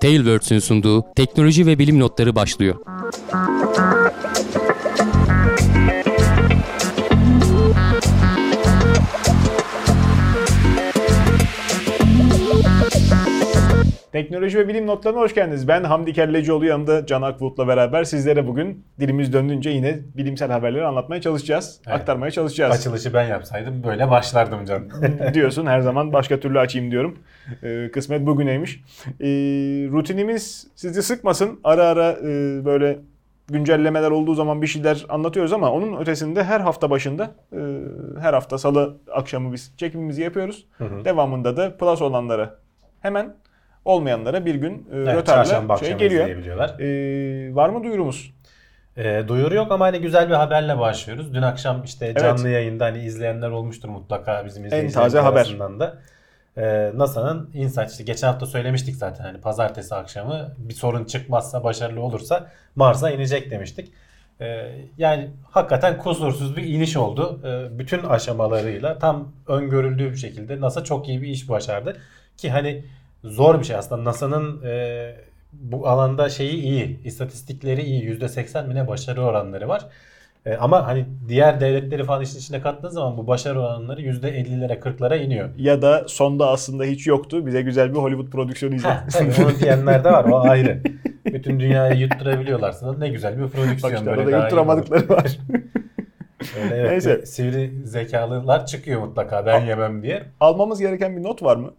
Tailwords'ün sunduğu teknoloji ve bilim notları başlıyor. Teknoloji ve bilim notlarına hoş geldiniz. Ben Hamdi Kellecioğlu yanımda Can Akbulut'la beraber sizlere bugün dilimiz döndüğünce yine bilimsel haberleri anlatmaya çalışacağız. Evet. Aktarmaya çalışacağız. Açılışı ben yapsaydım böyle başlardım can. diyorsun her zaman başka türlü açayım diyorum. Ee, kısmet bugüneymiş. Ee, rutinimiz sizi sıkmasın. Ara ara e, böyle güncellemeler olduğu zaman bir şeyler anlatıyoruz ama onun ötesinde her hafta başında e, her hafta salı akşamı biz çekimimizi yapıyoruz. Devamında da plus olanlara hemen olmayanlara bir gün e, Evet, rötarla şey geliyor. Ee, var mı duyurumuz? Ee, duyuru yok ama hani güzel bir haberle başlıyoruz. Dün akşam işte canlı yayında hani izleyenler olmuştur mutlaka bizim izleyicilerimiz arasından da. Ee, NASA'nın Insight işte geçen hafta söylemiştik zaten hani pazartesi akşamı bir sorun çıkmazsa başarılı olursa Mars'a inecek demiştik. Ee, yani hakikaten kusursuz bir iniş oldu. Ee, bütün aşamalarıyla tam öngörüldüğü bir şekilde NASA çok iyi bir iş başardı. Ki hani zor bir şey aslında NASA'nın e, bu alanda şeyi iyi, istatistikleri iyi. %80 mi ne başarı oranları var. E, ama hani diğer devletleri falan işin içine kattığın zaman bu başarı oranları %50'lere 40'lara iniyor. Ya da sonda aslında hiç yoktu. Bize güzel bir Hollywood prodüksiyonu Heh, izlet. tabii onu diyenler de var. O ayrı. Bütün dünyayı yutturabiliyorlarsa da ne güzel bir Bak prodüksiyon. işte böyle iyi yutturamadıkları var. Öyle evet, Neyse. Sivri zekalılar çıkıyor mutlaka ben yemem diye. Almamız gereken bir not var mı?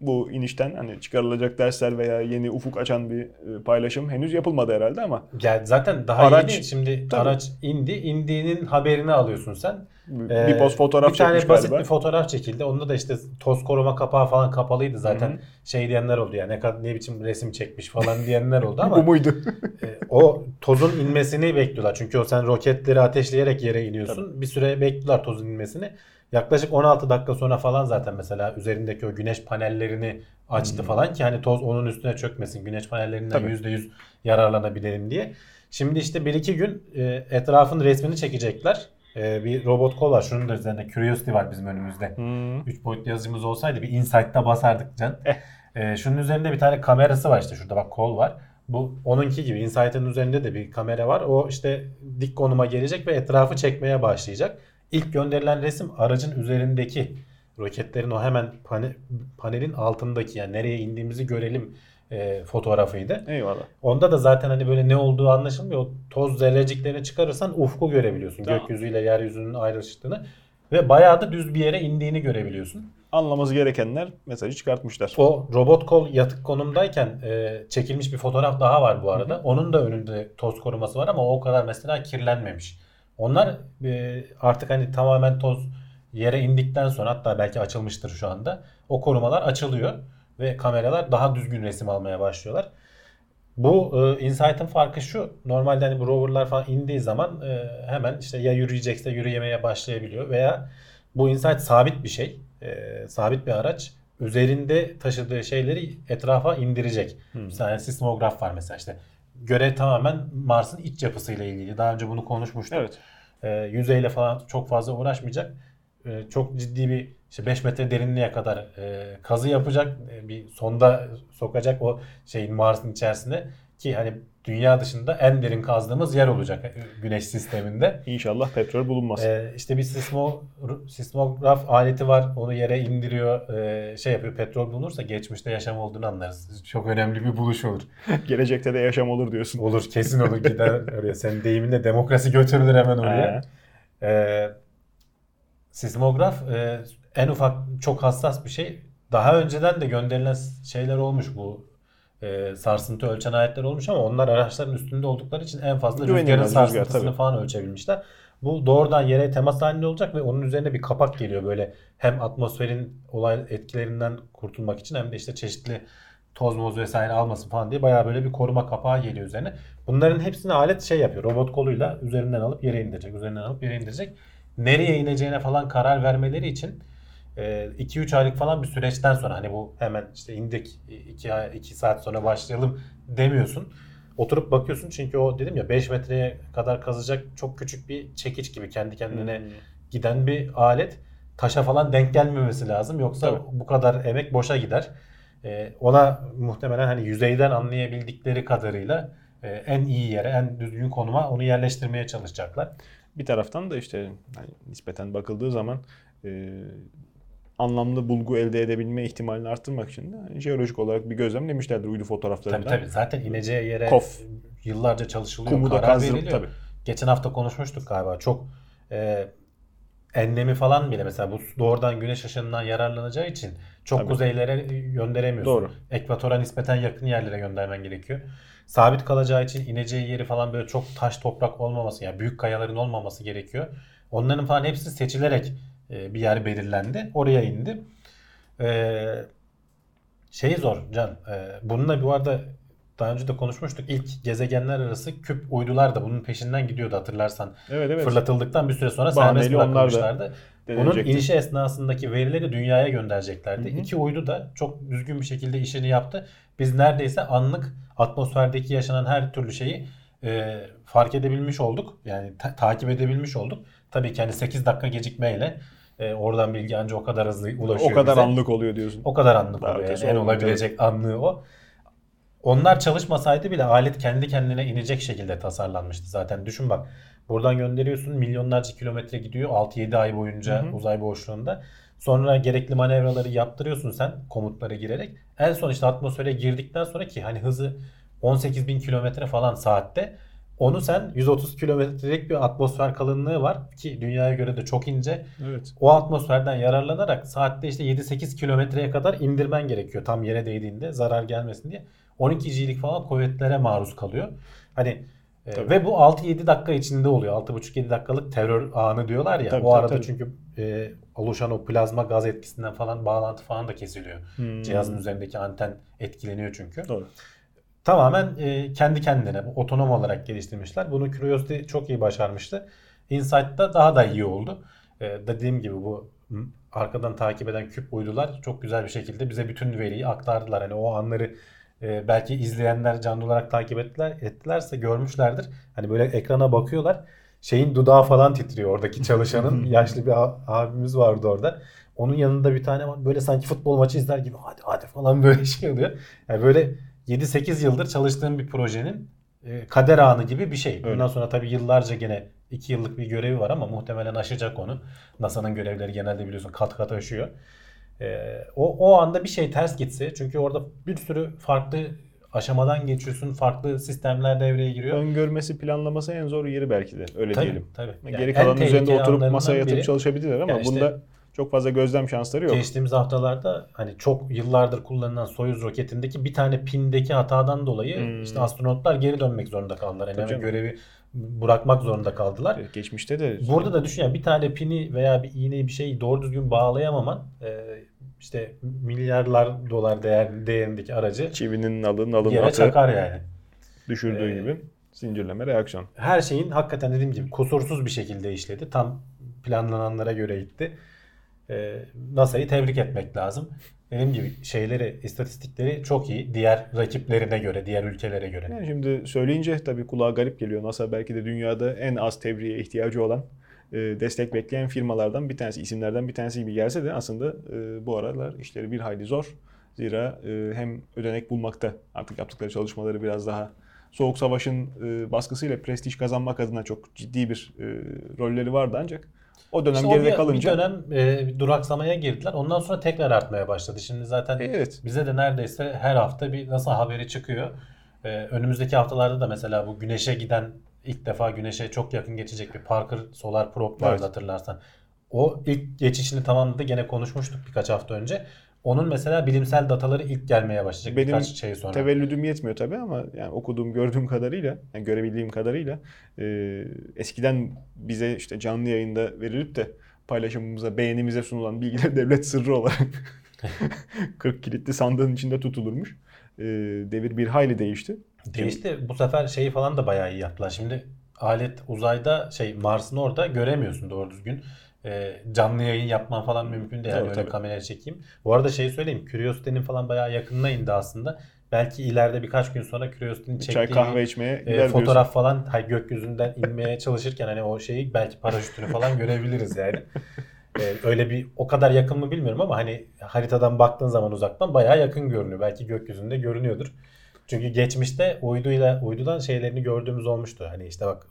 Bu inişten hani çıkarılacak dersler veya yeni ufuk açan bir e, paylaşım henüz yapılmadı herhalde ama Ya zaten daha Araç- yeni şimdi Tabii. araç indi. indiğinin haberini alıyorsun sen. bir Ee, post fotoğraf bir tane basit galiba. bir fotoğraf çekildi. Onda da işte toz koruma kapağı falan kapalıydı zaten. Hı hı. Şey diyenler oldu ya ne kadar ne biçim resim çekmiş falan diyenler oldu Bu ama muydu? e, o tozun inmesini bekliyorlar. Çünkü o sen roketleri ateşleyerek yere iniyorsun. Bir süre bekliyorlar tozun inmesini. Yaklaşık 16 dakika sonra falan zaten mesela üzerindeki o güneş panellerini açtı falan ki hani toz onun üstüne çökmesin. Güneş panellerinden Tabii. %100 yararlanabilelim diye. Şimdi işte 1-2 gün e, etrafın resmini çekecekler. E, bir robot kol var. Şunun da üzerinde Curiosity var bizim önümüzde. Hmm. 3 boyutlu yazıcımız olsaydı bir Insight'ta basardık can. Ee, şunun üzerinde bir tane kamerası var işte şurada bak kol var. Bu onunki gibi Insight'ın üzerinde de bir kamera var. O işte dik konuma gelecek ve etrafı çekmeye başlayacak. İlk gönderilen resim aracın üzerindeki roketlerin o hemen pane- panelin altındaki yani nereye indiğimizi görelim e, fotoğrafıydı. Eyvallah. Onda da zaten hani böyle ne olduğu anlaşılmıyor. O toz zerreciklerini çıkarırsan ufku görebiliyorsun. Tamam. Gökyüzüyle yeryüzünün ayrıştığını ve bayağı da düz bir yere indiğini görebiliyorsun. Anlaması gerekenler mesajı çıkartmışlar. O robot kol yatık konumdayken e, çekilmiş bir fotoğraf daha var bu arada. Onun da önünde toz koruması var ama o kadar mesela kirlenmemiş. Onlar e, artık hani tamamen toz yere indikten sonra hatta belki açılmıştır şu anda. O korumalar açılıyor ve kameralar daha düzgün resim almaya başlıyorlar. Bu e, Insight'ın farkı şu. Normalde hani bu roverlar falan indiği zaman e, hemen işte ya yürüyecekse yürüyemeye başlayabiliyor veya bu Insight sabit bir şey. E, sabit bir araç. Üzerinde taşıdığı şeyleri etrafa indirecek. Bir tane sismograf var mesela işte. Görev tamamen Mars'ın iç yapısıyla ilgili. Daha önce bunu konuşmuştuk. Evet. E, yüzeyle falan çok fazla uğraşmayacak. E, çok ciddi bir işte 5 metre derinliğe kadar e, kazı yapacak. E, bir sonda sokacak o şeyin Mars'ın içerisine ki hani dünya dışında en derin kazdığımız yer olacak e, güneş sisteminde. İnşallah petrol bulunmaz. E, işte bir sismo, sismograf aleti var. Onu yere indiriyor. e, şey yapıyor. Petrol bulunursa geçmişte yaşam olduğunu anlarız. Çok önemli bir buluş olur. Gelecekte de yaşam olur diyorsun. Olur kesin olur gider oraya. Senin deyiminle demokrasi götürülür hemen oraya. Ee, sismograf e, en ufak çok hassas bir şey. Daha önceden de gönderilen şeyler olmuş bu e, sarsıntı ölçen aletler olmuş ama onlar araçların üstünde oldukları için en fazla rüzgarın rüzgar, sarsıntısını tabii. falan ölçebilmişler. Bu doğrudan yere temas halinde olacak ve onun üzerine bir kapak geliyor böyle hem atmosferin olay etkilerinden kurtulmak için hem de işte çeşitli toz moz vesaire almasın falan diye bayağı böyle bir koruma kapağı geliyor üzerine. Bunların hepsini alet şey yapıyor. Robot koluyla üzerinden alıp yere indirecek. Üzerinden alıp yere indirecek. Nereye ineceğine falan karar vermeleri için 2-3 aylık falan bir süreçten sonra hani bu hemen işte indik 2 ay 2 saat sonra başlayalım demiyorsun. Oturup bakıyorsun çünkü o dedim ya 5 metreye kadar kazacak çok küçük bir çekiç gibi kendi kendine Hmm. giden bir alet. Taşa falan denk gelmemesi lazım yoksa Tabii. bu kadar emek boşa gider. e, ona muhtemelen hani yüzeyden anlayabildikleri kadarıyla e, en iyi yere, en düzgün konuma onu yerleştirmeye çalışacaklar. Bir taraftan da işte hani nispeten bakıldığı zaman e, anlamlı bulgu elde edebilme ihtimalini arttırmak için de hani jeolojik olarak bir gözlemlemişlerdir uydu Tabii fotoğraflarından. tabii zaten ineceği yere Kof. yıllarca çalışılıyor, Kumu da karar kazdırıp veriliyor. tabii. Geçen hafta konuşmuştuk galiba. Çok e, enlemi falan bile mesela bu doğrudan güneş ışığından yararlanacağı için çok Tabii. kuzeylere gönderemiyorsun. Doğru. Ekvatora nispeten yakın yerlere göndermen gerekiyor. Sabit kalacağı için ineceği yeri falan böyle çok taş toprak olmaması yani büyük kayaların olmaması gerekiyor. Onların falan hepsi seçilerek bir yer belirlendi. Oraya indi. E, şey zor Can. E, bununla bu arada daha önce de konuşmuştuk. İlk gezegenler arası küp uydular da bunun peşinden gidiyordu hatırlarsan. Evet evet. Fırlatıldıktan bir süre sonra Bahaneli serbest bırakılmışlardı. Bunun inişi esnasındaki verileri dünyaya göndereceklerdi. Hı hı. İki uydu da çok düzgün bir şekilde işini yaptı. Biz neredeyse anlık atmosferdeki yaşanan her türlü şeyi e, fark edebilmiş olduk. Yani ta- takip edebilmiş olduk. Tabii ki hani 8 dakika gecikmeyle e, oradan bilgi ancak o kadar hızlı ulaşıyor o kadar bize. anlık oluyor diyorsun. O kadar anlık Daha oluyor. Yani. En olabilecek anlığı o. Onlar çalışmasaydı bile alet kendi kendine inecek şekilde tasarlanmıştı zaten. Düşün bak buradan gönderiyorsun milyonlarca kilometre gidiyor 6-7 ay boyunca Hı hı. uzay boşluğunda. Sonra gerekli manevraları yaptırıyorsun sen komutlara girerek. En son işte atmosfere girdikten sonra ki hani hızı 18 bin kilometre falan saatte. Onu sen 130 kilometrelik bir atmosfer kalınlığı var ki dünyaya göre de çok ince. Evet. O atmosferden yararlanarak saatte işte 7-8 kilometreye kadar indirmen gerekiyor. Tam yere değdiğinde zarar gelmesin diye. 12 G'lik falan kuvvetlere maruz kalıyor. Hani e, Tabii. ve bu 6-7 dakika içinde oluyor. 6,5-7 dakikalık terör anı diyorlar ya. Tabii, o tabii, arada tabii. çünkü e, oluşan o plazma gaz etkisinden falan bağlantı falan da kesiliyor. Hmm. Cihazın üzerindeki anten etkileniyor çünkü. Doğru. Tamamen e, kendi kendine otonom olarak geliştirmişler. Bunu Curiosity çok iyi başarmıştı. Insight'ta daha da iyi oldu. E, dediğim gibi bu arkadan takip eden küp uydular çok güzel bir şekilde bize bütün veriyi aktardılar. Hani o anları e, belki izleyenler canlı olarak takip ettiler ettilerse görmüşlerdir. Hani böyle ekrana bakıyorlar. Şeyin dudağı falan titriyor oradaki çalışanın. yaşlı bir abimiz vardı orada. Onun yanında bir tane. Böyle sanki futbol maçı izler gibi hadi hadi falan böyle şey oluyor. Yani böyle 7-8 yıldır çalıştığım bir projenin e, kader anı gibi bir şey. Bundan sonra tabii yıllarca gene 2 yıllık bir görevi var ama muhtemelen aşacak onu. NASA'nın görevleri genelde biliyorsun kat kat aşıyor. E, o, o anda bir şey ters gitse çünkü orada bir sürü farklı aşamadan geçiyorsun. Farklı sistemler devreye giriyor. Öngörmesi, planlaması en zor yeri belki de. Öyle Tabii, diyelim. tabii. Yani Geri kalanın üzerinde oturup masaya yatıp biri- çalışabilirler ama Ya işte- bunda çok fazla gözlem şansları yok. Geçtiğimiz haftalarda hani çok yıllardır kullanılan Soyuz roketindeki bir tane pindeki hatadan dolayı Hmm. işte astronotlar geri dönmek zorunda kaldılar. Yani Tabii görevi bırakmak zorunda kaldılar. Geçmişte de Burada da düşün yani bir tane pini veya bir iğneyi bir şeyi doğru düzgün bağlayamaman e, işte milyarlar dolar değer, değerindeki aracı çivinin alın yere alınması çakar yani. düşürdüğü Ee, gibi zincirleme reaksiyon. Her şeyin hakikaten dediğim gibi kusursuz bir şekilde işledi. Tam planlananlara göre gitti. E, NASA'yı tebrik etmek lazım. Dediğim gibi şeyleri, istatistikleri çok iyi. Diğer rakiplerine göre, diğer ülkelere göre. Yani şimdi söyleyince tabii kulağa garip geliyor. NASA belki de dünyada en az tebriğe ihtiyacı olan e, destek bekleyen firmalardan bir tanesi, isimlerden bir tanesi gibi gelse de aslında e, bu aralar işleri bir hayli zor. Zira e, hem ödenek bulmakta artık yaptıkları çalışmaları biraz daha Soğuk Savaş'ın baskısıyla prestij kazanmak adına çok ciddi bir rolleri vardı ancak o dönem İşte o geride bir, kalınca bir dönem e, duraksamaya girdiler. Ondan sonra tekrar artmaya başladı. Şimdi zaten evet bize de neredeyse her hafta bir NASA haberi çıkıyor. E, önümüzdeki haftalarda da mesela bu güneşe giden ilk defa güneşe çok yakın geçecek bir Parker Solar Probe vardı Evet. hatırlarsan. O ilk geçişini tamamladı. Gene konuşmuştuk birkaç hafta önce. Onun mesela bilimsel dataları ilk gelmeye başlayacak Benim birkaç şey sonra. Tevellüdüm yetmiyor tabii ama yani okuduğum, gördüğüm kadarıyla, yani görebildiğim kadarıyla e, eskiden bize işte canlı yayında verilip de paylaşımımıza, beğenimize sunulan bilgiler devlet sırrı olarak 40 kilitli sandığın içinde tutulurmuş. E, devir bir hayli değişti. Değişti. Bu sefer şeyi falan da bayağı iyi yaptılar. Şimdi alet uzayda şey Mars'ın orada göremiyorsun doğru düzgün. Ee, canlı yayın yapman falan mümkün değil. Yani Tabii, öyle tabii. kameraya çekeyim. Bu arada şeyi söyleyeyim. Curiosity'nin falan bayağı yakınına indi aslında. Belki ileride birkaç gün sonra Curiosity'nin çektiği çay kahve içmeye e, diyorsun. fotoğraf falan hay, gökyüzünden inmeye çalışırken hani o şeyi belki paraşütünü falan görebiliriz yani. Ee, öyle bir o kadar yakın mı bilmiyorum ama hani haritadan baktığın zaman uzaktan bayağı yakın görünüyor. Belki gökyüzünde görünüyordur. Çünkü geçmişte uyduyla uydudan şeylerini gördüğümüz olmuştu. Hani işte bak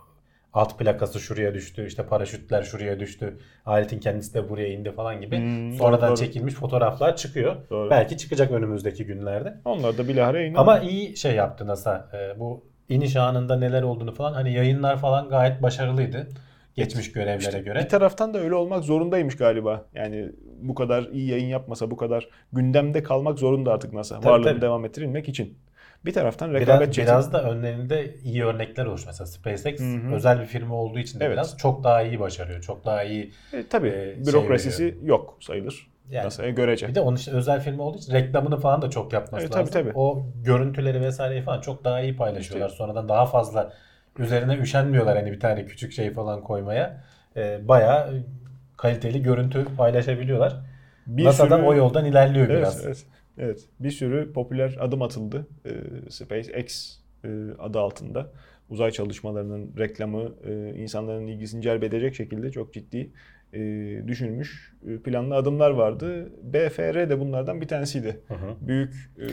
alt plakası şuraya düştü, işte paraşütler şuraya düştü, aletin kendisi de buraya indi falan gibi. Hmm, Sonradan doğru, çekilmiş fotoğraflar çıkıyor. Doğru. Belki çıkacak önümüzdeki günlerde. Onlar da bilahare yayın. Ama iyi şey yaptı NASA. Ee, bu iniş anında neler olduğunu falan hani yayınlar falan gayet başarılıydı. Geçmiş görevlere İşte göre. Bir taraftan da öyle olmak zorundaymış galiba. Yani bu kadar iyi yayın yapmasa, bu kadar gündemde kalmak zorunda artık NASA. Tabii, Varlığını tabii. devam ettirebilmek için. Bir taraftan Biraz, rekabet çetin. biraz da önlerinde iyi örnekler olmuş. Mesela SpaceX Hı hı. özel bir firma olduğu için de Evet. biraz çok daha iyi başarıyor. Çok daha iyi. E, tabii e, şey bürokrasisi yok sayılır. Yani NASA'ya görece. bir de onun işte özel firma olduğu için reklamını falan da çok yapması Evet, tabii, lazım. tabii. O görüntüleri vesaireyi falan çok daha iyi paylaşıyorlar. Sonradan daha fazla üzerine üşenmiyorlar hani bir tane küçük şey falan koymaya. Ee, bayağı kaliteli görüntü paylaşabiliyorlar. Bir NASA'da sürü- o yoldan ilerliyor Evet, biraz. evet, evet. Bir sürü popüler adım atıldı. Ee, SpaceX e, adı altında. Uzay çalışmalarının reklamı e, insanların ilgisini celbedecek şekilde çok ciddi e, düşünülmüş e, planlı adımlar vardı. BFR de bunlardan bir tanesiydi. Hı hı. Büyük e,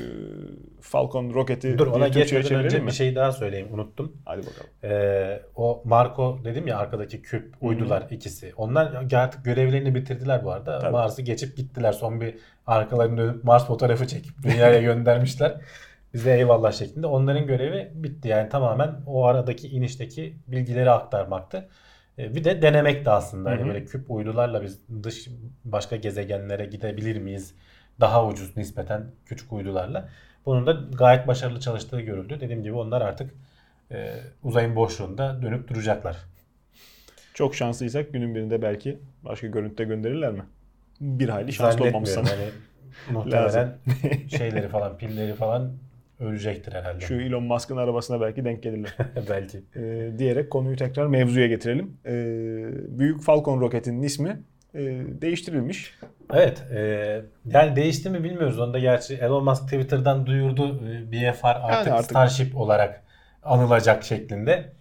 Falcon roketi Dur ona geçmeden önce mi? bir şey daha söyleyeyim unuttum. Hadi bakalım. Ee, o Marco dedim ya arkadaki küp uydular ikisi. Onlar artık görevlerini bitirdiler bu arada. Tabii. Mars'ı geçip gittiler. Son bir arkalarını dönüp Mars fotoğrafı çekip dünyaya göndermişler. Bize eyvallah şeklinde. Onların görevi bitti. Yani tamamen o aradaki inişteki bilgileri aktarmaktı. Ee, Bir de denemekti aslında. Hani Hı hı. böyle küp uydularla biz dış başka gezegenlere gidebilir miyiz? Daha ucuz nispeten küçük uydularla. Bunun da gayet başarılı çalıştığı görüldü. Dediğim gibi onlar artık e, uzayın boşluğunda dönüp duracaklar. Çok şanslıysak günün birinde belki başka görüntüde gönderirler mi? Bir hayli şanslı olmamız sana. Hani muhtemelen şeyleri falan pilleri falan ölecektir herhalde. Şu Elon Musk'ın arabasına belki denk gelirler. Belki. e, diyerek konuyu tekrar mevzuya getirelim. E, Büyük Falcon roketinin ismi e, değiştirilmiş. Evet. e, yani değişti mi bilmiyoruz. Onu da gerçi Elon Musk Twitter'dan duyurdu. E, BFR artık, artık- Starship olarak anılacak şeklinde.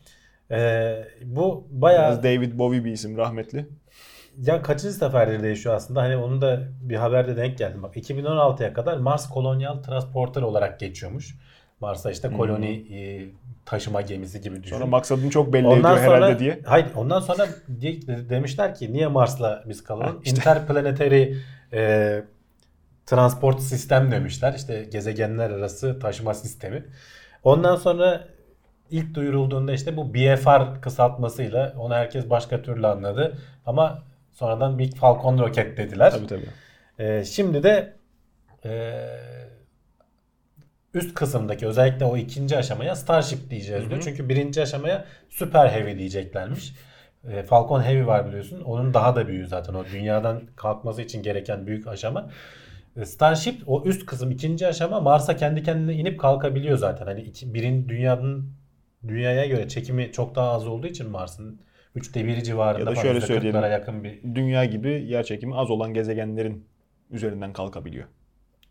E, bu bayağı Biraz David Bowie bir isim rahmetli. Ya kaçıncı seferdir değişiyor aslında. Hani onu da bir haberde denk geldim. Bak 2016'ya kadar Mars Kolonyal Transporter olarak geçiyormuş. Mars'a işte koloni e, taşıma gemisi gibi düşün. Sonra maksadını çok belli ondan ediyor sonra herhalde diye. hayır ondan sonra de- de- demişler ki niye Mars'la biz kalalım? Interplanetary e, transport sistem demişler. İşte gezegenler arası taşıma sistemi. Ondan sonra ilk duyurulduğunda işte bu BFR kısaltmasıyla onu herkes başka türlü anladı. Ama sonradan Big Falcon roket dediler. Tabii tabii. Ee, şimdi de e, üst kısımdaki özellikle o ikinci aşamaya Starship diyeceğiz diyor. Çünkü birinci aşamaya Super Heavy diyeceklermiş. E, Falcon Heavy var biliyorsun. Onun daha da büyüğü zaten. O dünyadan kalkması için gereken büyük aşama. E, Starship o üst kısım ikinci aşama Mars'a kendi kendine inip kalkabiliyor zaten. Hani iki, birin dünyanın dünyaya göre çekimi çok daha az olduğu için Mars'ın üçte biri civarında Ya da şöyle söyleyelim. yakın bir Dünya gibi yer çekimi az olan gezegenlerin üzerinden kalkabiliyor.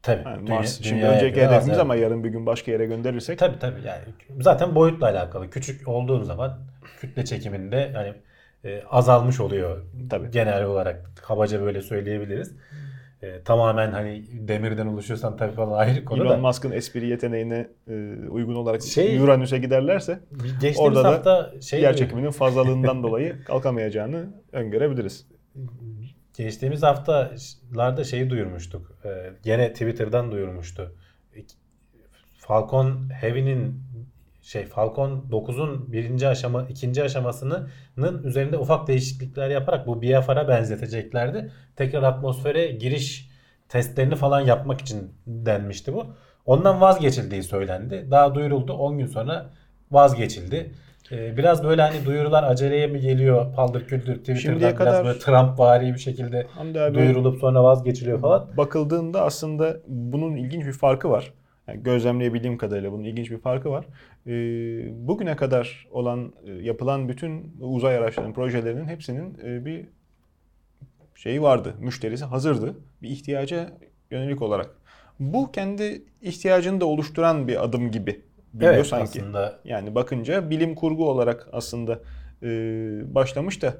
tabii. Yani dünya- Mars şimdi önceki hedefimiz ama yarın bir gün başka yere gönderirsek Tabii tabii yani zaten boyutla alakalı. Küçük olduğun zaman kütle çekiminde yani e, azalmış oluyor. Tabii. Genel olarak kabaca böyle söyleyebiliriz. E, tamamen hani demirden oluşuyorsan tabii falan ayrı konu Elon da. Musk'ın espri yeteneğine e, uygun olarak Şey- Uranüs'e giderlerse orada da şey yer çekiminin fazlalığından dolayı kalkamayacağını öngörebiliriz. Geçtiğimiz haftalarda şeyi duyurmuştuk. Ee, gene Twitter'dan duyurmuştu. Falcon Heavy'nin şey Falcon 9'un birinci aşama ikinci aşamasının üzerinde ufak değişiklikler yaparak bu BFR'a benzeteceklerdi. Tekrar atmosfere giriş testlerini falan yapmak için denmişti bu. Ondan vazgeçildiği söylendi. Daha duyuruldu. 10 gün sonra vazgeçildi. Ee, biraz böyle hani duyurular aceleye mi geliyor paldır küldür Twitter'dan Şimdiye biraz kadar- böyle Trump vari bir şekilde abi duyurulup sonra vazgeçiliyor falan. bakıldığında aslında bunun ilginç bir farkı var. Yani gözlemleyebildiğim kadarıyla bunun ilginç bir farkı var. Ee, bugüne kadar olan e, yapılan bütün uzay araçlarının projelerinin hepsinin e, bir şeyi vardı. Müşterisi hazırdı. Bir ihtiyaca yönelik olarak. Bu kendi ihtiyacını da oluşturan bir adım gibi geliyor Evet sanki. aslında Yani bakınca bilim kurgu olarak aslında e, başlamış da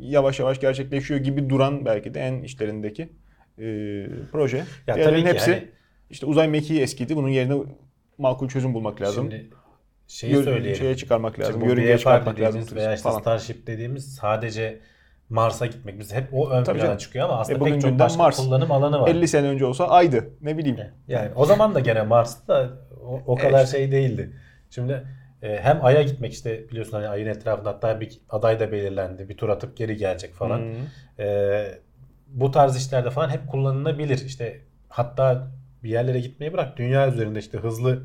yavaş yavaş gerçekleşiyor gibi duran belki de en içlerindeki e, proje. Ya Diğerlerinin tabii ki hepsi hani- işte uzay mekiği eskidi. Bunun yerine makul çözüm bulmak lazım. Şimdi şeyi Gör- söyleyelim. şeye çıkarmak lazım. Yörüngeye BFR çıkartmak lazım veya işte falan. Starship dediğimiz sadece Mars'a gitmek. Biz hep o ön Tabii plana canım. çıkıyor ama aslında E pek çok başka Mars. kullanım alanı var. 50 sene önce olsa aydı. Ne bileyim. Yani o zaman da gene Mars'ta o, o kadar işte. şey değildi. Şimdi e, hem Ay'a gitmek işte biliyorsun hani Ay'ın etrafında hatta bir aday da belirlendi. Bir tur atıp geri gelecek falan. Hı. E, bu tarz işlerde falan hep kullanılabilir. İşte hatta bir yerlere gitmeyi bırak dünya üzerinde işte hızlı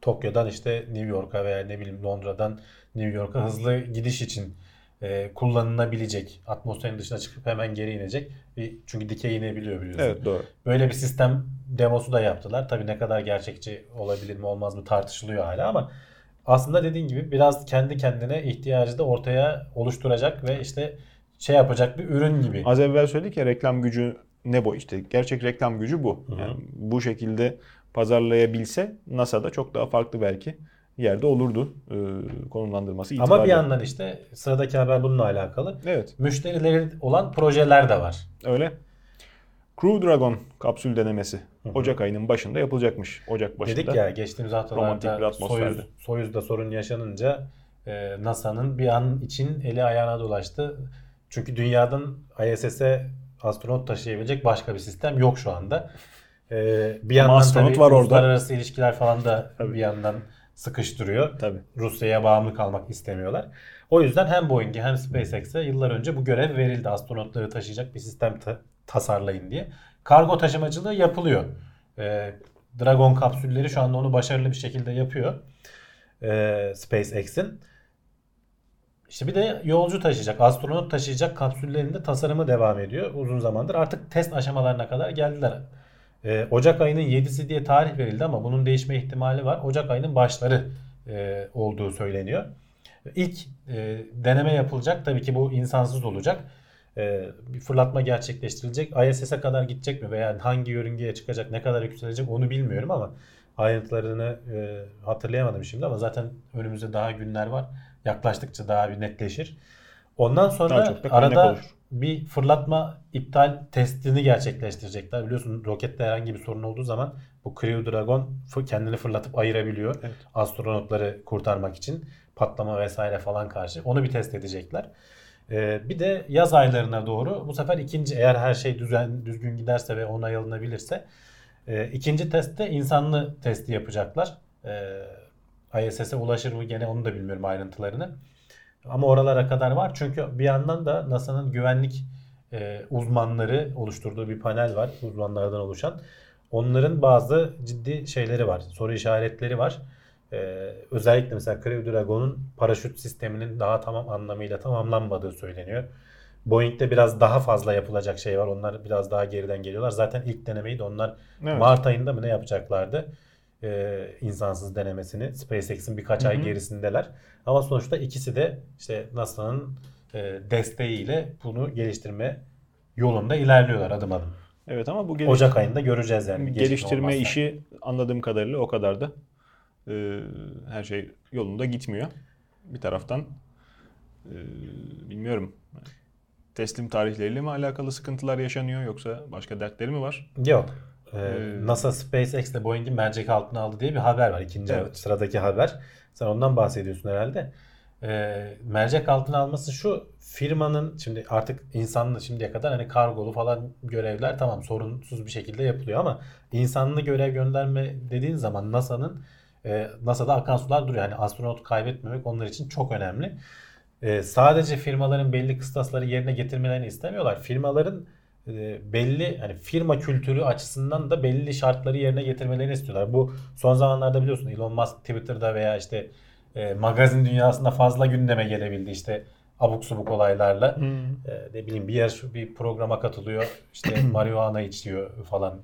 Tokyo'dan işte New York'a veya ne bileyim Londra'dan New York'a hızlı gidiş için e, kullanılabilecek atmosferin dışına çıkıp hemen geri inecek. Bir, çünkü dikey inebiliyor biliyorsun. Evet doğru. Böyle bir sistem demosu da yaptılar. Tabii ne kadar gerçekçi olabilir mi olmaz mı tartışılıyor hala ama aslında dediğin gibi biraz kendi kendine ihtiyacı da ortaya oluşturacak ve işte şey yapacak bir ürün gibi. Az evvel söyledik ya reklam gücü ne bu işte. Gerçek reklam gücü bu. Hı hı. Yani bu şekilde pazarlayabilse NASA'da çok daha farklı belki yerde olurdu e, konumlandırması itibariyle. Ama bir yandan işte sıradaki haber bununla alakalı. Evet Müşterileri olan projeler de var. öyle. Crew Dragon kapsül denemesi Ocak ayının başında yapılacakmış. Ocak başında. Dedik ya geçtiğimiz haftalarda. Soyuz, Soyuz'da sorun yaşanınca e, NASA'nın bir an için eli ayağına dolaştı. Çünkü dünyadan ISS'e astronot taşıyabilecek başka bir sistem yok şu anda. E, bir yandan astronot tabii var orada. uluslararası ilişkiler falan da Tabii. bir yandan sıkıştırıyor. Tabii. Rusya'ya bağımlı kalmak istemiyorlar. O yüzden hem Boeing'e hem SpaceX'e yıllar önce bu görev verildi. Astronotları taşıyacak bir sistem ta- tasarlayın diye. Kargo taşımacılığı yapılıyor. Ee, Dragon kapsülleri şu anda onu başarılı bir şekilde yapıyor. Ee, SpaceX'in. İşte bir de yolcu taşıyacak, astronot taşıyacak kapsüllerin de tasarımı devam ediyor uzun zamandır. Artık test aşamalarına kadar geldiler. Ee, Ocak ayının 7'si diye tarih verildi ama bunun değişme ihtimali var. Ocak ayının başları e, olduğu söyleniyor. İlk e, deneme yapılacak. Tabii ki bu insansız olacak. E, bir fırlatma gerçekleştirilecek. ISS'e kadar gidecek mi veya hangi yörüngeye çıkacak, ne kadar yükselecek onu bilmiyorum ama ayrıntılarını e, hatırlayamadım şimdi ama zaten önümüzde daha günler var. Yaklaştıkça daha bir netleşir. Ondan sonra arada bir fırlatma iptal testini gerçekleştirecekler. Biliyorsun rokette herhangi bir sorun olduğu zaman bu Crew Dragon kendini fırlatıp ayırabiliyor. Evet. Astronotları kurtarmak için patlama vesaire falan karşı. Onu bir test edecekler. Ee, bir de yaz aylarına doğru bu sefer ikinci eğer her şey düzen düzgün giderse ve onay alınabilirse e, ikinci testte insanlı testi yapacaklar. E, ISS'e ulaşır mı gene onu da bilmiyorum ayrıntılarını. Ama oralara kadar var. Çünkü bir yandan da NASA'nın güvenlik e, uzmanları oluşturduğu bir panel var. Uzmanlardan oluşan. Onların bazı ciddi şeyleri var. Soru işaretleri var. E, özellikle mesela Crew Dragon'un paraşüt sisteminin daha tamam anlamıyla tamamlanmadığı söyleniyor. Boeing'de biraz daha fazla yapılacak şey var. Onlar biraz daha geriden geliyorlar. Zaten ilk denemeyi de onlar Evet. Mart ayında mı ne yapacaklardı? Ee, insansız denemesini. SpaceX'in birkaç Hı ay gerisindeler. Ama sonuçta ikisi de işte NASA'nın e, desteğiyle bunu geliştirme yolunda ilerliyorlar adım adım. Evet ama bu geliş- Ocak ayında göreceğiz yani. geliştirme olmazsa. işi anladığım kadarıyla o kadar da e, her şey yolunda gitmiyor. Bir taraftan e, bilmiyorum. Teslim tarihleriyle mi alakalı sıkıntılar yaşanıyor yoksa başka dertleri mi var? Yok. Ee, Ee, NASA SpaceX ile Boeing'in mercek altına aldı diye bir haber var. İkinci Evet. sıradaki haber. Sen ondan bahsediyorsun herhalde. Ee, mercek altına alması şu firmanın şimdi artık insanlı şimdiye kadar hani kargolu falan görevler tamam sorunsuz bir şekilde yapılıyor ama insanlı görev gönderme dediğin zaman NASA'nın e, NASA'da akan sular duruyor. Yani astronot kaybetmemek onlar için çok önemli. Ee, sadece firmaların belli kıstasları yerine getirmelerini istemiyorlar. Firmaların e, belli hani firma kültürü açısından da belli şartları yerine getirmelerini istiyorlar. Bu son zamanlarda biliyorsun Elon Musk Twitter'da veya işte e, magazin dünyasında fazla gündeme gelebildi işte abuk subuk olaylarla. E, ne bileyim bir yer bir programa katılıyor işte marihuana içiyor falan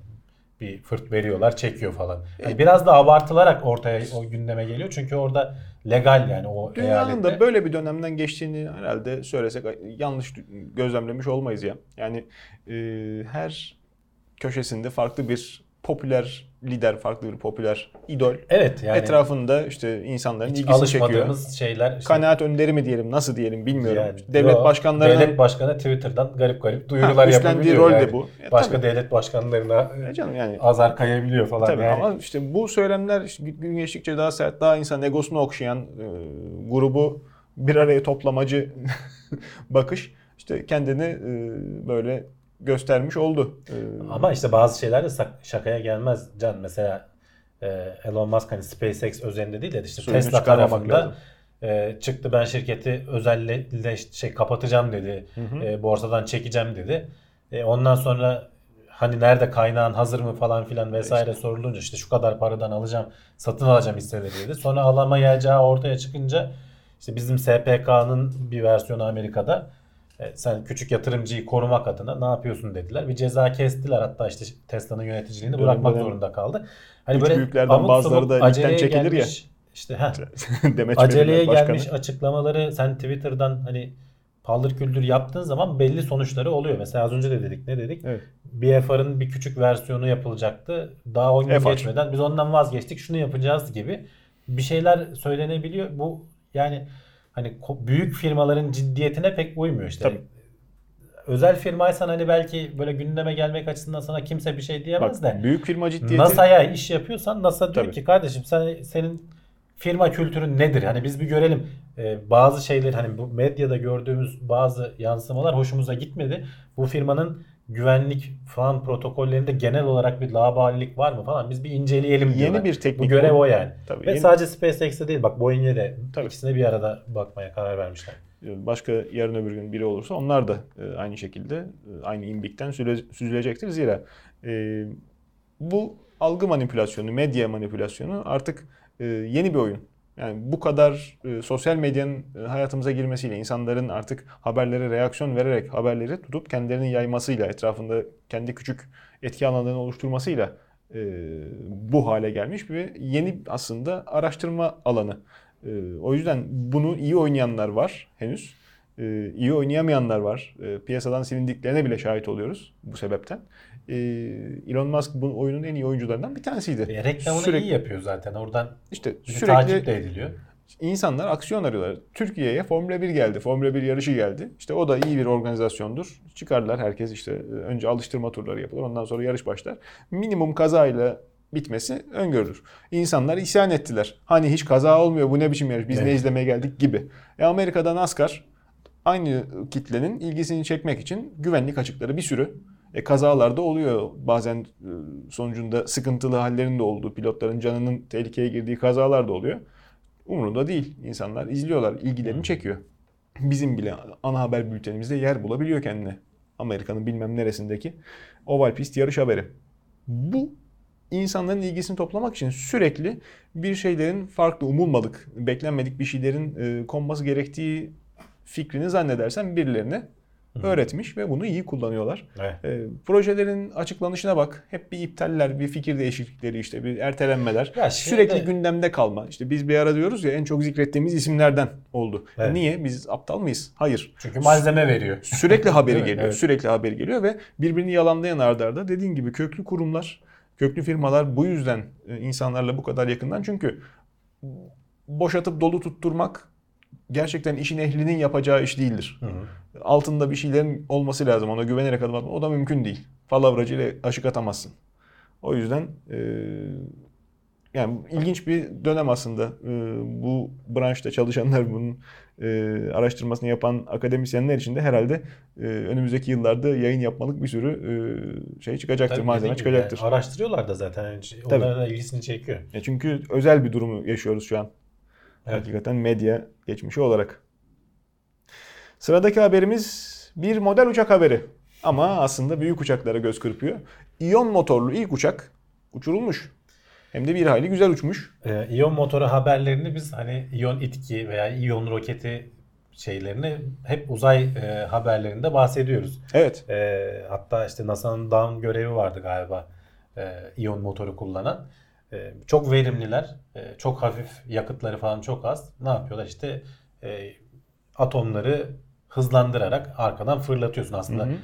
bir fırt veriyorlar çekiyor falan. Yani biraz da abartılarak ortaya o gündeme geliyor çünkü orada legal yani o Dünyanın eyalette. da böyle bir dönemden geçtiğini herhalde söylesek yanlış gözlemlemiş olmayız ya. Yani e, her köşesinde farklı bir popüler lider, farklı bir popüler idol. Evet yani Etrafında işte insanların hiç ilgisini çekiyor. alışmadığımız şeyler. işte- Kanaat önderi mi diyelim, nasıl diyelim bilmiyorum. Yani, devlet yo, başkanlarına devlet başkanı Twitter'dan garip garip Ha, duyurular üstlendiği yapabiliyor. rol de yani. bu. Ya, Başka tabii. devlet başkanlarına E canım yani azar kayabiliyor falan. Tabii yani. ama işte bu söylemler işte gün geçtikçe daha sert, daha insan egosunu okşayan e, grubu bir araya toplamacı bakış işte kendini e, böyle göstermiş oldu. E, Ama işte bazı şeyler de şakaya gelmez Can. Mesela e, Elon Musk hani SpaceX özelinde değil de işte Tesla tarafında e, çıktı ben şirketi özelle şey kapatacağım dedi. hı. E, borsadan çekeceğim dedi. E, ondan sonra hani nerede kaynağın hazır mı falan filan vesaire sorulunca işte şu kadar paradan alacağım satın alacağım hisseleri dedi. Sonra alamayacağı ortaya çıkınca işte bizim SPK'nın bir versiyonu Amerika'da sen küçük yatırımcıyı korumak adına ne yapıyorsun dediler. Bir ceza kestiler. Hatta işte Tesla'nın yöneticiliğini Dönem bırakmak dönem zorunda kaldı. Hani Üç böyle büyüklerden bazıları da ligden çekilir ya. gelmiş, İşte heh, Demeç aceleye Başkanı. gelmiş açıklamaları sen Twitter'dan hani paldır küldür yaptığın zaman belli sonuçları oluyor. Mesela az önce de dedik ne dedik? Evet. BFR'ın bir küçük versiyonu yapılacaktı. Daha 10 gün FR. geçmeden biz ondan vazgeçtik şunu yapacağız gibi bir şeyler söylenebiliyor. Bu yani hani büyük firmaların ciddiyetine pek uymuyor işte. Tabii. Özel firmaysan hani belki böyle gündeme gelmek açısından sana kimse bir şey diyemez Bak, de. büyük firma ciddiyeti NASA'ya iş yapıyorsan NASA diyor Tabii. ki kardeşim sen senin firma kültürün nedir? Hani biz bir görelim. Ee, bazı şeyler hani bu medyada gördüğümüz bazı yansımalar hoşumuza gitmedi. Bu firmanın güvenlik falan protokollerinde genel olarak bir laubalilik var mı falan biz bir inceleyelim Yeni diyorlar. bir teknik Bu görev o yani. Tabii, Ve yeni- sadece SpaceX'te değil bak Boeing'e de Tabii. ikisine bir arada bakmaya karar vermişler. başka yarın öbür gün biri olursa onlar da e, aynı şekilde e, aynı imbikten süzüle- süzülecektir. Zira e, bu algı manipülasyonu, medya manipülasyonu artık e, yeni bir oyun. Yani bu kadar e, sosyal medyanın e, hayatımıza girmesiyle insanların artık haberlere reaksiyon vererek haberleri tutup kendilerini yaymasıyla, etrafında kendi küçük etki alanlarını oluşturmasıyla e, bu hale gelmiş ve yeni aslında araştırma alanı. E, o yüzden bunu iyi oynayanlar var henüz. E, iyi oynayamayanlar var. E, piyasadan silindiklerine bile şahit oluyoruz bu sebepten. E, Elon Musk bu oyunun en iyi oyuncularından bir tanesiydi. E, reklamını Sürekli- iyi yapıyor zaten. Oradan İşte sürekli takip de ediliyor. insanlar aksiyon arıyorlar. Türkiye'ye Formula 1 geldi. Formula 1 yarışı geldi. İşte o da iyi bir organizasyondur. Çıkarlar herkes işte e, önce alıştırma turları yapılır. Ondan sonra yarış başlar. Minimum kazayla bitmesi öngörülür. İnsanlar isyan ettiler. Hani hiç kaza olmuyor bu ne biçim yarış biz ne Evet. izlemeye geldik gibi. E Amerika'da NASCAR aynı kitlenin ilgisini çekmek için güvenlik açıkları bir sürü. E, kazalarda oluyor. Bazen e, sonucunda sıkıntılı hallerin de olduğu, pilotların canının tehlikeye girdiği kazalar da oluyor. Umurunda değil. İnsanlar izliyorlar, ilgilerini çekiyor. Bizim bile ana haber bültenimizde yer bulabiliyor kendine. Amerika'nın bilmem neresindeki oval pist yarış haberi. Bu insanların ilgisini toplamak için sürekli bir şeylerin farklı, umulmadık, beklenmedik bir şeylerin e, konması gerektiği fikrini zannedersen birilerine öğretmiş ve bunu iyi kullanıyorlar. Evet. E, projelerin açıklanışına bak. Hep bir iptaller, bir fikir değişiklikleri işte bir ertelenmeler. Ya şimdi Sürekli de- gündemde kalma. İşte biz bir ara diyoruz ya en çok zikrettiğimiz isimlerden oldu. Evet. Niye? Biz aptal mıyız? Hayır. Çünkü malzeme veriyor. Sürekli haberi geliyor. evet. Sürekli haberi geliyor ve birbirini yalanlayan ardarda arda dediğin gibi köklü kurumlar, köklü firmalar bu yüzden e, insanlarla bu kadar yakından. Çünkü boşatıp dolu tutturmak gerçekten işin ehlinin yapacağı iş değildir. Altında bir şeylerin olması lazım. Ona güvenerek adım atmak. O da mümkün değil. Palavracı ile aşık atamazsın. O yüzden e, yani ilginç bir dönem aslında. E, bu branşta çalışanlar bunun e, araştırmasını yapan akademisyenler için de herhalde e, önümüzdeki yıllarda yayın yapmalık bir sürü e, şey çıkacaktır, Tabii malzeme çıkacaktır. yani araştırıyorlar da zaten. Tabii. Onların da ilgisini çekiyor. Ya çünkü özel bir durumu yaşıyoruz şu an. Evet. Hakikaten medya geçmişi olarak. Sıradaki haberimiz bir model uçak haberi. Ama aslında büyük uçaklara göz kırpıyor. İyon motorlu ilk uçak uçurulmuş. Hem de bir hayli güzel uçmuş. Ee, İyon motoru haberlerini biz hani iyon itki veya iyon roketi şeylerini hep uzay e, haberlerinde bahsediyoruz. Evet. E, hatta işte NASA'nın Dawn görevi vardı galiba e, iyon motoru kullanan. E, çok verimliler, e, çok hafif yakıtları falan çok az. Ne yapıyorlar işte e, atomları hızlandırarak arkadan fırlatıyorsun aslında. Hı hı. e,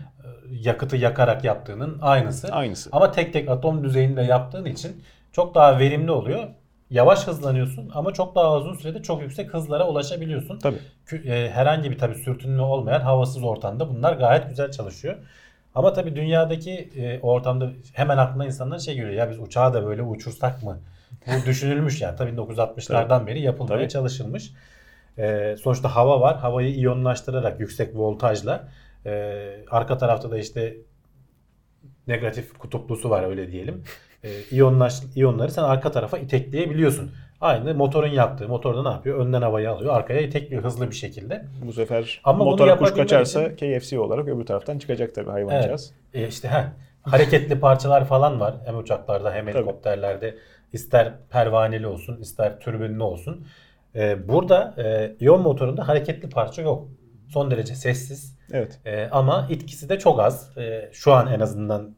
Yakıtı yakarak yaptığının aynısı. Aynısı. Ama tek tek atom düzeyinde yaptığın için çok daha verimli oluyor. Yavaş hızlanıyorsun ama çok daha uzun sürede çok yüksek hızlara ulaşabiliyorsun. Tabii. E, herhangi bir tabii sürtünme olmayan havasız ortamda bunlar gayet güzel çalışıyor. Ama tabii dünyadaki e, ortamda hemen aklına insanlar şey geliyor ya biz uçağı da böyle uçursak mı? Bu düşünülmüş yani tabii 1960'lardan beri yapılmaya Tabii. çalışılmış. E, sonuçta hava var. Havayı iyonlaştırarak yüksek voltajla e, arka tarafta da işte negatif kutuplusu var öyle diyelim. E, iyonlaş, iyonları sen arka tarafa itekleyebiliyorsun. Aynı motorun yaptığı. Motorda ne yapıyor? Önden havayı alıyor. Arkaya itekliyor hızlı bir şekilde. Bu sefer Ama motora kuş kaçarsa KFC olarak öbür taraftan çıkacak tabii hayvancağız. E işte heh, hareketli parçalar falan var. Hem uçaklarda hem Tabii. helikopterlerde. ister pervaneli olsun ister türbinli olsun. E, burada e, iyon motorunda hareketli parça yok. Son derece sessiz. Evet. E, ama etkisi de çok az. E, şu an en azından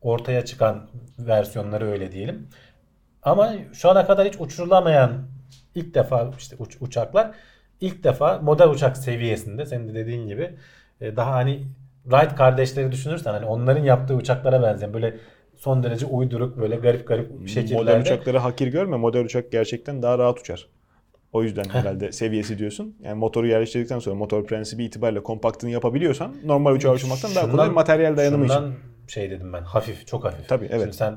ortaya çıkan versiyonları öyle diyelim. Ama şu ana kadar hiç uçurulamayan ilk defa işte uç- uçaklar ilk defa model uçak seviyesinde senin de dediğin gibi e, daha hani Wright kardeşleri düşünürsen hani onların yaptığı uçaklara benzeyen böyle son derece uyduruk böyle garip garip şekillerde. Model uçakları hakir görme. Model uçak gerçekten daha rahat uçar. O yüzden herhalde seviyesi diyorsun. Yani motoru yerleştirdikten sonra motor prensibi itibariyle kompaktını yapabiliyorsan normal uçağa uçurmaktan daha kolay materyal dayanımı için. şey dedim ben hafif çok hafif. Tabii, evet. Şimdi sen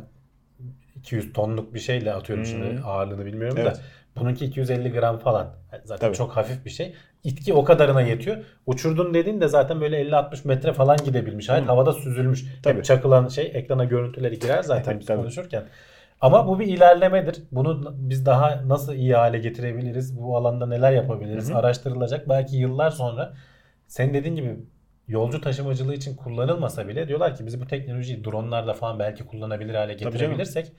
200 tonluk bir şeyle atıyorum şimdi Hmm. ağırlığını bilmiyorum Evet. da bununki 250 gram falan. Zaten Tabii. çok hafif bir şey. İtki o kadarına yetiyor. Uçurdun dediğin de zaten böyle 50-60 metre falan gidebilmiş. Hayat Hı. havada süzülmüş. Tabii. Hep çakılan şey ekrana görüntüleri girer zaten biz Tabii. konuşurken. Ama bu bir ilerlemedir. Bunu biz daha nasıl iyi hale getirebiliriz? Bu alanda neler yapabiliriz? Hı hı. Araştırılacak. Belki yıllar sonra senin dediğin gibi yolcu taşımacılığı için kullanılmasa bile diyorlar ki biz bu teknolojiyi dronlarla falan belki kullanabilir hale getirebilirsek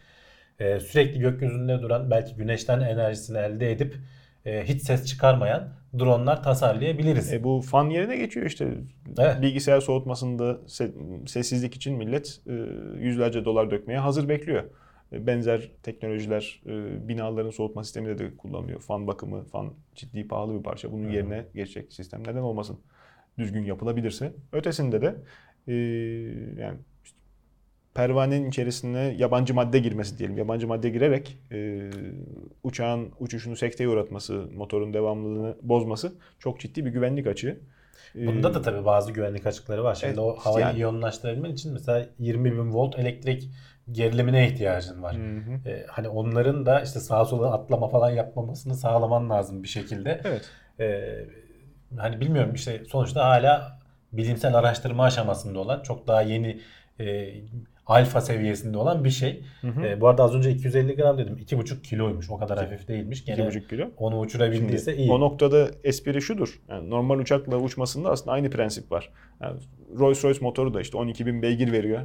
e, sürekli gökyüzünde duran belki güneşten enerjisini elde edip e, hiç ses çıkarmayan dronlar tasarlayabiliriz. E bu fan yerine geçiyor işte. Evet. Bilgisayar soğutmasında se- sessizlik için millet e, yüzlerce dolar dökmeye hazır bekliyor. E, Benzer teknolojiler e, binaların soğutma sisteminde de kullanılıyor. Fan bakımı, fan ciddi pahalı bir parça. Bunun yerine geçecek sistem neden olmasın? Düzgün yapılabilirse. Ötesinde de e, yani işte pervanenin içerisine yabancı madde girmesi diyelim. Yabancı madde girerek e, uçağın uçuşunu sekteye uğratması, motorun devamlılığını bozması çok ciddi bir güvenlik açığı. E, Bunda da tabii bazı güvenlik açıkları var. Şimdi Evet, o havayı yani- iyonlaştırabilmen için mesela 20 bin volt elektrik gerilimine ihtiyacın var. Hı hı. E, hani onların da işte sağa sola atlama falan yapmamasını sağlaman lazım bir şekilde. Evet. E, hani bilmiyorum işte sonuçta hala bilimsel araştırma aşamasında olan çok daha yeni e, alfa seviyesinde olan bir şey. Hı hı. E, bu arada az önce 250 gram dedim. 2,5 kiloymuş. O kadar hafif değilmiş. Gene 2,5 kilo. onu uçurabildiyse Şimdi iyi. O noktada espri şudur. Yani normal uçakla uçmasında aslında aynı prensip var. Yani Rolls Royce motoru da işte 12.000 beygir veriyor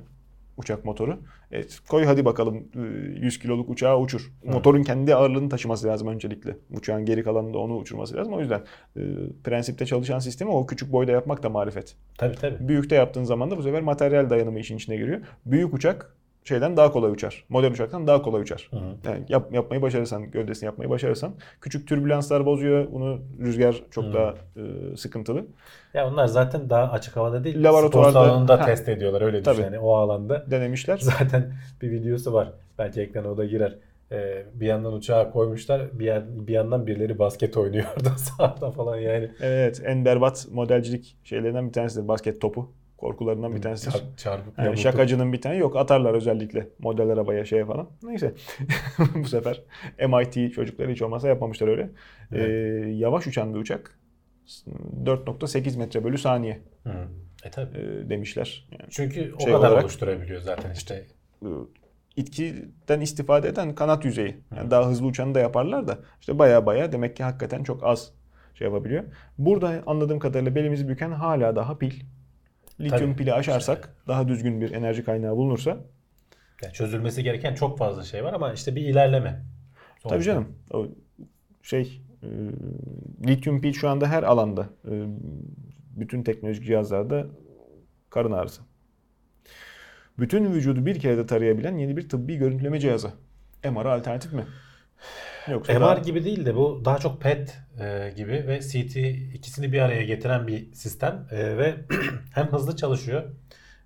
uçak motoru. E, koy hadi bakalım e, 100 kiloluk uçağı uçur. Hı. Motorun kendi ağırlığını taşıması lazım öncelikle. Uçağın geri kalanında onu uçurması lazım. O yüzden e, prensipte çalışan sistemi o küçük boyda yapmak da marifet. Tabii tabii. Büyükte yaptığın zaman da bu sefer materyal dayanımı işin içine giriyor. Büyük uçak şeyden daha kolay uçar. Model uçaktan daha kolay uçar. Hı hı. Yani yap, yapmayı başarırsan, gövdesini yapmayı başarırsan küçük türbülanslar bozuyor. Bunu rüzgar çok Hmm. daha e, sıkıntılı. Ya onlar zaten daha açık havada değil. Laboratuvarda- Spor salonunda Ha. test ediyorlar öyle Tabii. düşün. Yani o alanda Denemişler. zaten bir videosu var. Belki ekrana o da girer. Ee, bir yandan uçağa koymuşlar. Bir, yan- bir yandan birileri basket oynuyor orada sahada falan yani. Evet, en berbat modelcilik şeylerinden bir tanesidir basket topu. Korkularından bir tanesidir. Çar- çarpıp Yani şakacının bir tane yok. Atarlar özellikle model arabaya şeye falan. Neyse. bu sefer MIT çocukları hiç olmazsa yapmamışlar öyle. Evet. Ee, yavaş uçan bir uçak 4.8 metre bölü saniye Hı. E tabii. e, demişler. Yani Çünkü o şey kadar olarak- oluşturabiliyor zaten işte. e, itkiden istifade eden kanat yüzeyi. Yani daha hızlı uçanı da yaparlar da işte baya baya demek ki hakikaten çok az şey yapabiliyor. Burada anladığım kadarıyla belimizi büken hala daha pil. Lityum Tabii. pili aşarsak daha düzgün bir enerji kaynağı bulunursa Yani çözülmesi gereken çok fazla şey var ama işte bir ilerleme. tabii Sonuçta. canım o şey e, lityum pil şu anda her alanda e, bütün teknolojik cihazlarda karın ağrısı. Bütün vücudu bir kere de tarayabilen yeni bir tıbbi görüntüleme cihazı. MR alternatif mi? Yoksa MR daha- gibi değil de bu daha çok PET e, gibi ve CT ikisini bir araya getiren bir sistem E, ve hem hızlı çalışıyor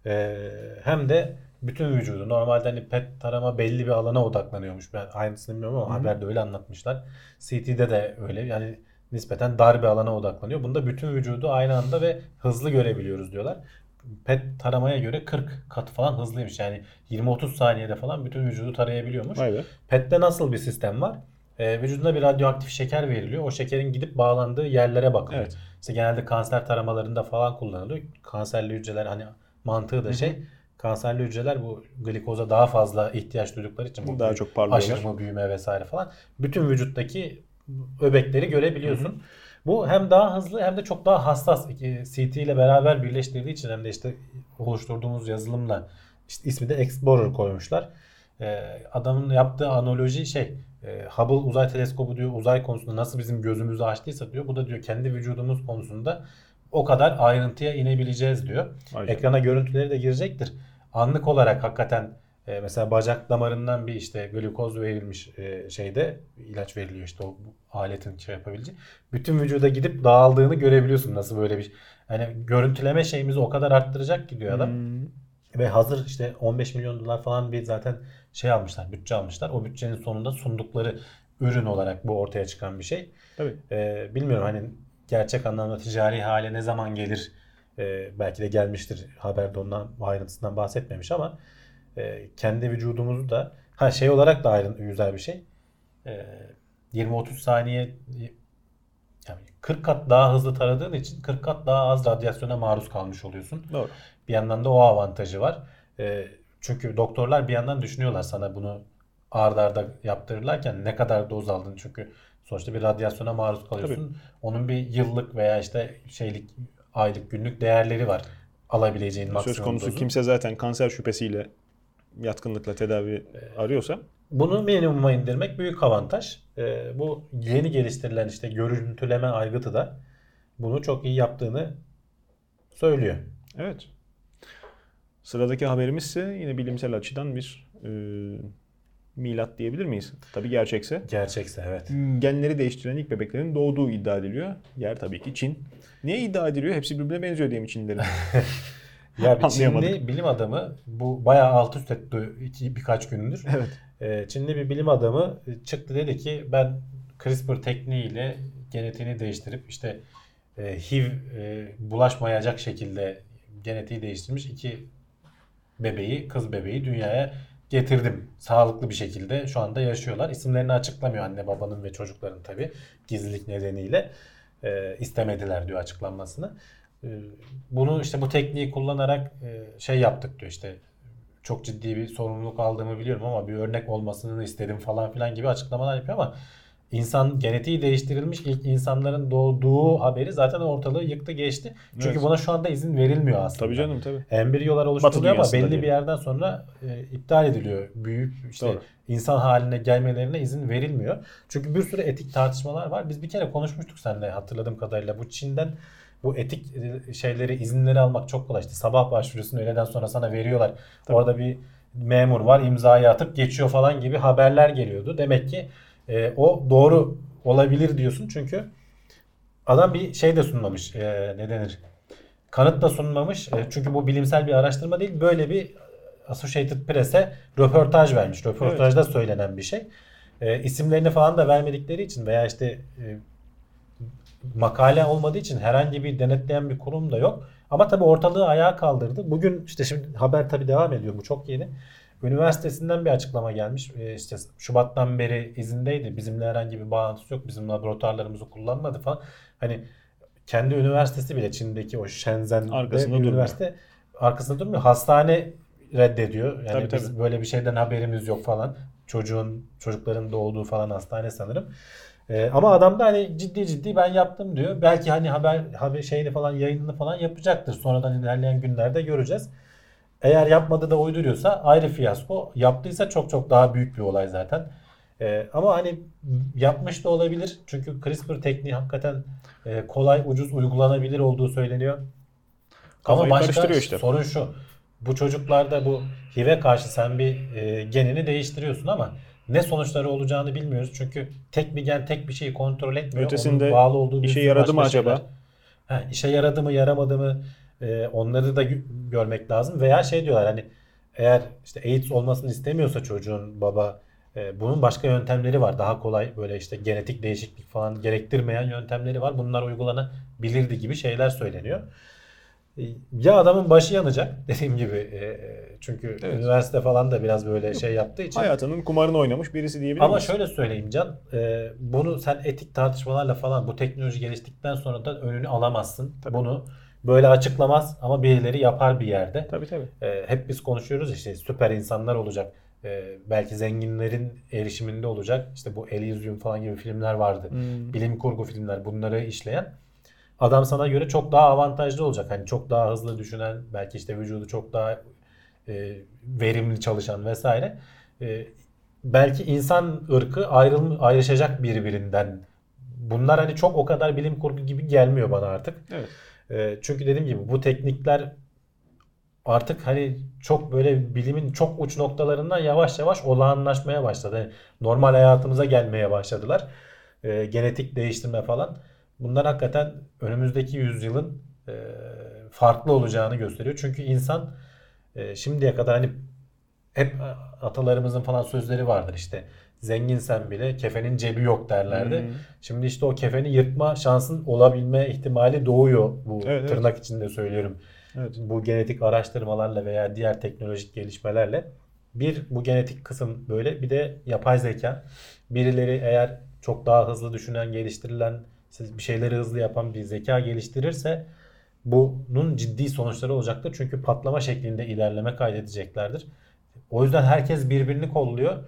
e, hem de bütün vücudu. Normalde hani PET tarama belli bir alana odaklanıyormuş. Ben aynısını bilmiyorum ama Hı hı. haberde öyle anlatmışlar. CT'de de öyle. Yani nispeten dar bir alana odaklanıyor. Bunda bütün vücudu aynı anda ve hızlı görebiliyoruz diyorlar. PET taramaya göre 40 kat falan hızlıymış. Yani 20-30 saniyede falan bütün vücudu tarayabiliyormuş. Be. PET'te nasıl bir sistem var? Ee, vücuduna bir radyoaktif şeker veriliyor. O şekerin gidip bağlandığı yerlere bakılıyor. Evet. İşte genelde kanser taramalarında falan kullanılıyor. Kanserli hücreler hani mantığı da şey kanserli hücreler bu glikoza daha fazla ihtiyaç duydukları için bu Daha çok parlıyorlar. aşırma büyüme vesaire falan bütün vücuttaki öbekleri görebiliyorsun. Bu hem daha hızlı hem de çok daha hassas. CT ile beraber birleştirdiği için hem de işte oluşturduğumuz yazılımla işte ismi de Explorer koymuşlar. Ee, adamın yaptığı analoji şey e, Hubble uzay teleskobu diyor uzay konusunda nasıl bizim gözümüzü açtıysa diyor. Bu da diyor kendi vücudumuz konusunda o kadar ayrıntıya inebileceğiz diyor. Canına. Ekrana görüntüleri de girecektir. Anlık olarak hakikaten e, mesela bacak damarından bir işte glukoz verilmiş e, şeyde ilaç veriliyor işte o aletin şey yapabileceği. Bütün vücuda gidip dağıldığını görebiliyorsun nasıl böyle bir hani görüntüleme şeyimizi o kadar arttıracak ki diyor adam. Hmm. Ve hazır işte 15 milyon dolar falan bir zaten şey almışlar, bütçe almışlar. O bütçenin sonunda sundukları ürün olarak bu ortaya çıkan bir şey. Tabii. Ee, bilmiyorum hani gerçek anlamda ticari hale ne zaman gelir Ee, belki de gelmiştir haberde ondan ayrıntısından bahsetmemiş ama e, kendi vücudumuzu da ha şey olarak da ayrı güzel bir şey. Ee, 20-30 saniye yani 40 kat daha hızlı taradığın için 40 kat daha az radyasyona maruz kalmış oluyorsun. Doğru. Bir yandan da o avantajı var. Ee, çünkü doktorlar bir yandan düşünüyorlar sana bunu ard arda yaptırırlarken ne kadar doz aldın çünkü sonuçta bir radyasyona maruz kalıyorsun. Onun bir yıllık veya işte şeylik aylık günlük değerleri var alabileceğin maksimum Söz konusu dozu. kimse zaten kanser şüphesiyle yatkınlıkla tedavi arıyorsa Bunu minimuma indirmek büyük avantaj. Ee, bu yeni geliştirilen işte görüntüleme aygıtı da bunu çok iyi yaptığını söylüyor. evet. Sıradaki haberimiz ise yine bilimsel açıdan bir e, milat diyebilir miyiz? Tabii gerçekse. Gerçekse evet. Genleri değiştiren ilk bebeklerin doğduğu iddia ediliyor. Yer tabii ki Çin. Niye iddia ediliyor? Hepsi birbirine benziyor diye mi Çinlilerin? Ya bir. Çinli bilim adamı bu bayağı alt üst etti iki, birkaç gündür. evet. Ee, Çinli bir bilim adamı çıktı dedi ki ben CRISPR tekniğiyle genetiğini değiştirip işte e, HIV e, bulaşmayacak şekilde genetiği değiştirmiş iki bebeği, kız bebeği dünyaya getirdim. Sağlıklı bir şekilde şu anda yaşıyorlar. İsimlerini açıklamıyor anne babanın ve çocukların tabi gizlilik nedeniyle. E, istemediler diyor açıklanmasını. E, bunu işte bu tekniği kullanarak e, şey yaptık diyor işte çok ciddi bir sorumluluk aldığımı biliyorum ama bir örnek olmasını istedim falan filan gibi açıklamalar yapıyor ama insan genetiği değiştirilmiş ilk insanların doğduğu haberi zaten ortalığı yıktı geçti. Çünkü Evet. buna şu anda izin verilmiyor aslında. Tabii canım tabii. Embriyolar oluşturuluyor ama belli diyelim. bir yerden sonra e, iptal ediliyor. Büyüyüp işte Doğru. insan haline gelmelerine izin verilmiyor. Çünkü bir sürü etik tartışmalar var. Biz bir kere konuşmuştuk seninle hatırladığım kadarıyla. Bu Çin'den bu etik e, şeyleri, izinleri almak çok kolay. İşte sabah başvuruyorsun, öğleden sonra sana veriyorlar. Orada bir memur var, imzayı atıp geçiyor falan gibi haberler geliyordu. Demek ki e, o doğru olabilir diyorsun. Çünkü adam bir şey de sunmamış. E, ne denir? Kanıt da sunmamış. E, çünkü bu bilimsel bir araştırma değil. Böyle bir Associated Press'e röportaj vermiş. Röportajda söylenen bir şey. E, isimlerini falan da vermedikleri için veya işte e, makale olmadığı için herhangi bir denetleyen bir kurum da yok. Ama tabii ortalığı ayağa kaldırdı. Bugün işte şimdi haber tabii devam ediyor. Bu çok yeni. Üniversitesinden bir açıklama gelmiş. E, işte Şubat'tan beri izindeydi. Bizimle herhangi bir bağlantısı yok. Bizim laboratuvarlarımızı kullanmadı falan. Hani kendi üniversitesi bile Çin'deki o Shenzhen'de Arkasında bir durmuyor. üniversite arkasında durmuyor. Hastane reddediyor. Yani Tabii, biz tabii. böyle bir şeyden haberimiz yok falan. Çocuğun çocukların doğduğu falan hastane sanırım. Ee, ama adam da hani ciddi ciddi ben yaptım diyor. Belki hani haber haber şeyini falan yayınını falan yapacaktır. Sonradan ilerleyen günlerde göreceğiz. Eğer yapmadı da uyduruyorsa ayrı fiyasko. Yaptıysa çok çok daha büyük bir olay zaten. Ee, ama hani yapmış da olabilir. Çünkü CRISPR tekniği hakikaten e, kolay, ucuz, uygulanabilir olduğu söyleniyor. Kafayı ama başka işte. sorun şu. Bu çocuklarda bu HIV'e karşı sen bir e, genini değiştiriyorsun ama ne sonuçları olacağını bilmiyoruz. Çünkü tek bir gen tek bir şeyi kontrol etmiyor. Ötesinde Onun bağlı olduğu bir işe yaradı mı acaba? şeyler. Ha, işe yaradı mı yaramadı mı e, onları da gö- görmek lazım. Veya şey diyorlar hani eğer işte AIDS olmasını istemiyorsa çocuğun baba e, bunun başka yöntemleri var. Daha kolay böyle işte genetik değişiklik falan gerektirmeyen yöntemleri var. Bunlar uygulanabilirdi gibi şeyler söyleniyor. E, Ya adamın başı yanacak dediğim gibi e, e, çünkü Evet. üniversite falan da biraz böyle şey yaptığı için. Hayatının kumarını oynamış birisi diyebilir Ama miyiz? şöyle söyleyeyim Can, e, bunu sen etik tartışmalarla falan bu teknoloji geliştikten sonra da önünü alamazsın. Tabii. Bunu böyle açıklamaz ama birileri yapar bir yerde. Tabii tabii. E, hep biz konuşuyoruz işte süper insanlar olacak. E, belki zenginlerin erişiminde olacak. İşte bu Elysium falan gibi filmler vardı. Hmm. Bilim kurgu filmler bunları işleyen. Adam sana göre çok daha avantajlı olacak. Hani çok daha hızlı düşünen, belki işte vücudu çok daha e, verimli çalışan vesaire. E, belki insan ırkı ayrıl ayrışacak birbirinden. Bunlar hani çok o kadar bilim kurgu gibi gelmiyor bana artık. Evet. E, çünkü dediğim gibi bu teknikler artık hani çok böyle bilimin çok uç noktalarından yavaş yavaş olağanlaşmaya başladı. Yani normal hayatımıza gelmeye başladılar. E, genetik değiştirme falan. Bunlar hakikaten önümüzdeki yüzyılın e, farklı olacağını gösteriyor. Çünkü insan e, şimdiye kadar hani hep atalarımızın falan sözleri vardır işte. Zenginsen bile kefenin cebi yok derlerdi. Hı. Şimdi işte o kefeni yırtma şansın olabilme ihtimali doğuyor bu Evet, evet. tırnak içinde söylüyorum. Evet. Bu genetik araştırmalarla veya diğer teknolojik gelişmelerle bir bu genetik kısım böyle bir de yapay zeka. Birileri eğer çok daha hızlı düşünen, geliştirilen, bir şeyleri hızlı yapan bir zeka geliştirirse bunun ciddi sonuçları olacaktır. Çünkü patlama şeklinde ilerleme kaydedeceklerdir. O yüzden herkes birbirini kolluyor.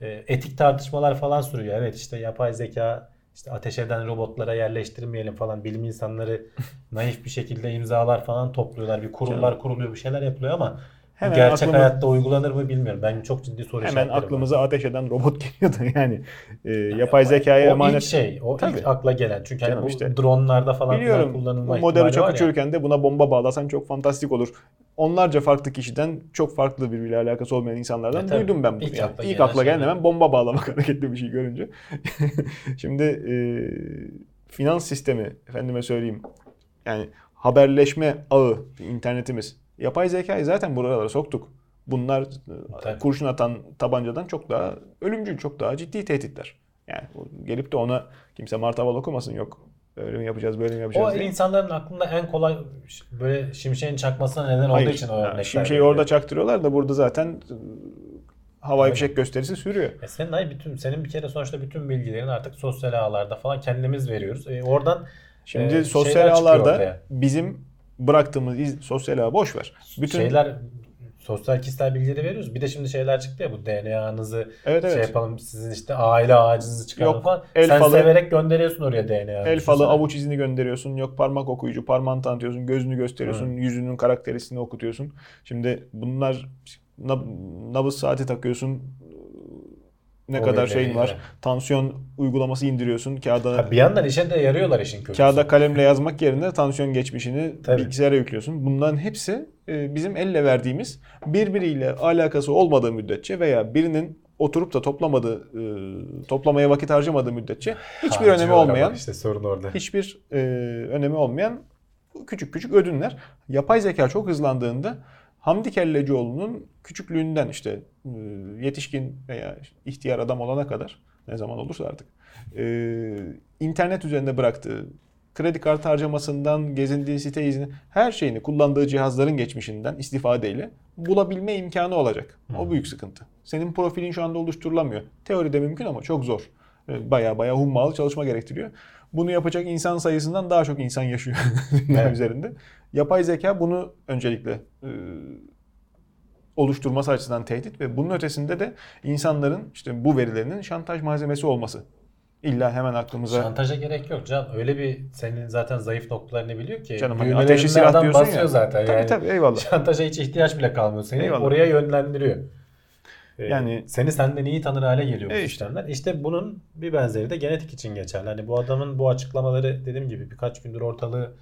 E, Etik tartışmalar falan sürüyor. Evet işte yapay zeka işte ateş eden robotlara yerleştirmeyelim falan. Bilim insanları naif bir şekilde imzalar falan topluyorlar. Bir kurumlar kuruluyor, bir şeyler yapılıyor ama Hemen gerçek aklıma- hayatta uygulanır mı bilmiyorum. Ben çok ciddi soru Hemen işaretlerim var. aklımıza ateş eden robot geliyordu yani. E, yapay zekaya o emanet. ilk şey, o Tabii. ilk akla gelen. Çünkü hani bu işte. dronlarda falan Biliyorum. kullanılma ihtimali var ya. uçururken de buna bomba bağlasan çok fantastik olur. Onlarca farklı kişiden çok farklı birbiriyle alakası olmayan insanlardan E, tabii. duydum ben bunu. İlk yani. akla İlk gelen akla gelen hemen bomba bağlamak hareketli bir şey görünce. Şimdi e, finans sistemi efendime söyleyeyim yani haberleşme ağı internetimiz yapay zekayı zaten buralara soktuk. Bunlar e, Tabii. kurşun atan tabancadan çok daha ölümcül, çok daha ciddi tehditler. Yani gelip de ona kimse martaval okumasın yok. Öyle mi yapacağız, böyle mi yapacağız O diye. insanların aklında en kolay böyle şimşeğin çakmasına neden olduğu Hayır. için o örnekler. Şimşeği veriliyor. orada çaktırıyorlar da burada zaten e, havai fişek gösterisi sürüyor. E senin hayır bütün senin bir kere sonuçta bütün bilgilerin artık sosyal ağlarda falan kendimiz veriyoruz. E oradan Şimdi e, sosyal ağlarda bizim bıraktığımız iz, sosyal ağı boş ver. Bütün şeyler sosyal kişisel bilgileri veriyoruz. Bir de şimdi şeyler çıktı ya bu DNA'nızı Evet, şey evet. yapalım sizin işte aile ağacınızı çıkaralım Yok, falan. el Sen falı- severek gönderiyorsun oraya DNA. el falı, avuç izini gönderiyorsun. Yok parmak okuyucu, parmağını tanıtıyorsun, gözünü gösteriyorsun, yüzünün karakterisini okutuyorsun. Şimdi bunlar nab- nabız saati takıyorsun. Ne O kadar şeyin var. evet. Tansiyon uygulaması indiriyorsun. Kağıda Ha, bir yandan işe de yarıyorlar işin kötüsü. Kağıda kalemle yazmak yerine tansiyon geçmişini Tabii. bilgisayara yüklüyorsun. Bunların hepsi e, bizim elle verdiğimiz birbiriyle alakası olmadığı müddetçe veya birinin oturup da toplamadığı, e, toplamaya vakit harcamadığı müddetçe hiçbir önemi Harcıyorlar ama olmayan, işte sorun orada. hiçbir e, önemi olmayan küçük küçük ödünler. Yapay zeka çok hızlandığında Hamdi Kellecioğlu'nun küçüklüğünden işte e, yetişkin veya ihtiyar adam olana kadar ne zaman olursa artık e, internet üzerinde bıraktığı kredi kartı harcamasından gezindiği site izni her şeyini kullandığı cihazların geçmişinden istifadeyle bulabilme imkanı olacak. O büyük sıkıntı. Senin profilin şu anda oluşturulamıyor. Teoride mümkün ama çok zor. E, Baya baya hummalı çalışma gerektiriyor. Bunu yapacak insan sayısından daha çok insan yaşıyor dünya üzerinde. Yapay zeka bunu öncelikle e, oluşturması açısından tehdit ve bunun ötesinde de insanların işte bu verilerinin şantaj malzemesi olması. İlla hemen aklımıza Şantaja gerek yok Can. Öyle bir senin zaten zayıf noktalarını biliyor ki. Canım hani ateşi silah diyorsun basıyor ya. zaten. Tabii yani. tabii eyvallah. Şantaja hiç ihtiyaç bile kalmıyor. Seni Eyvallah. oraya yönlendiriyor. Ee, Yani- seni senden iyi tanır hale geliyor bu E işte. sistemler. İşte bunun bir benzeri de genetik için geçerli. Hani bu adamın bu açıklamaları dediğim gibi birkaç gündür ortalığı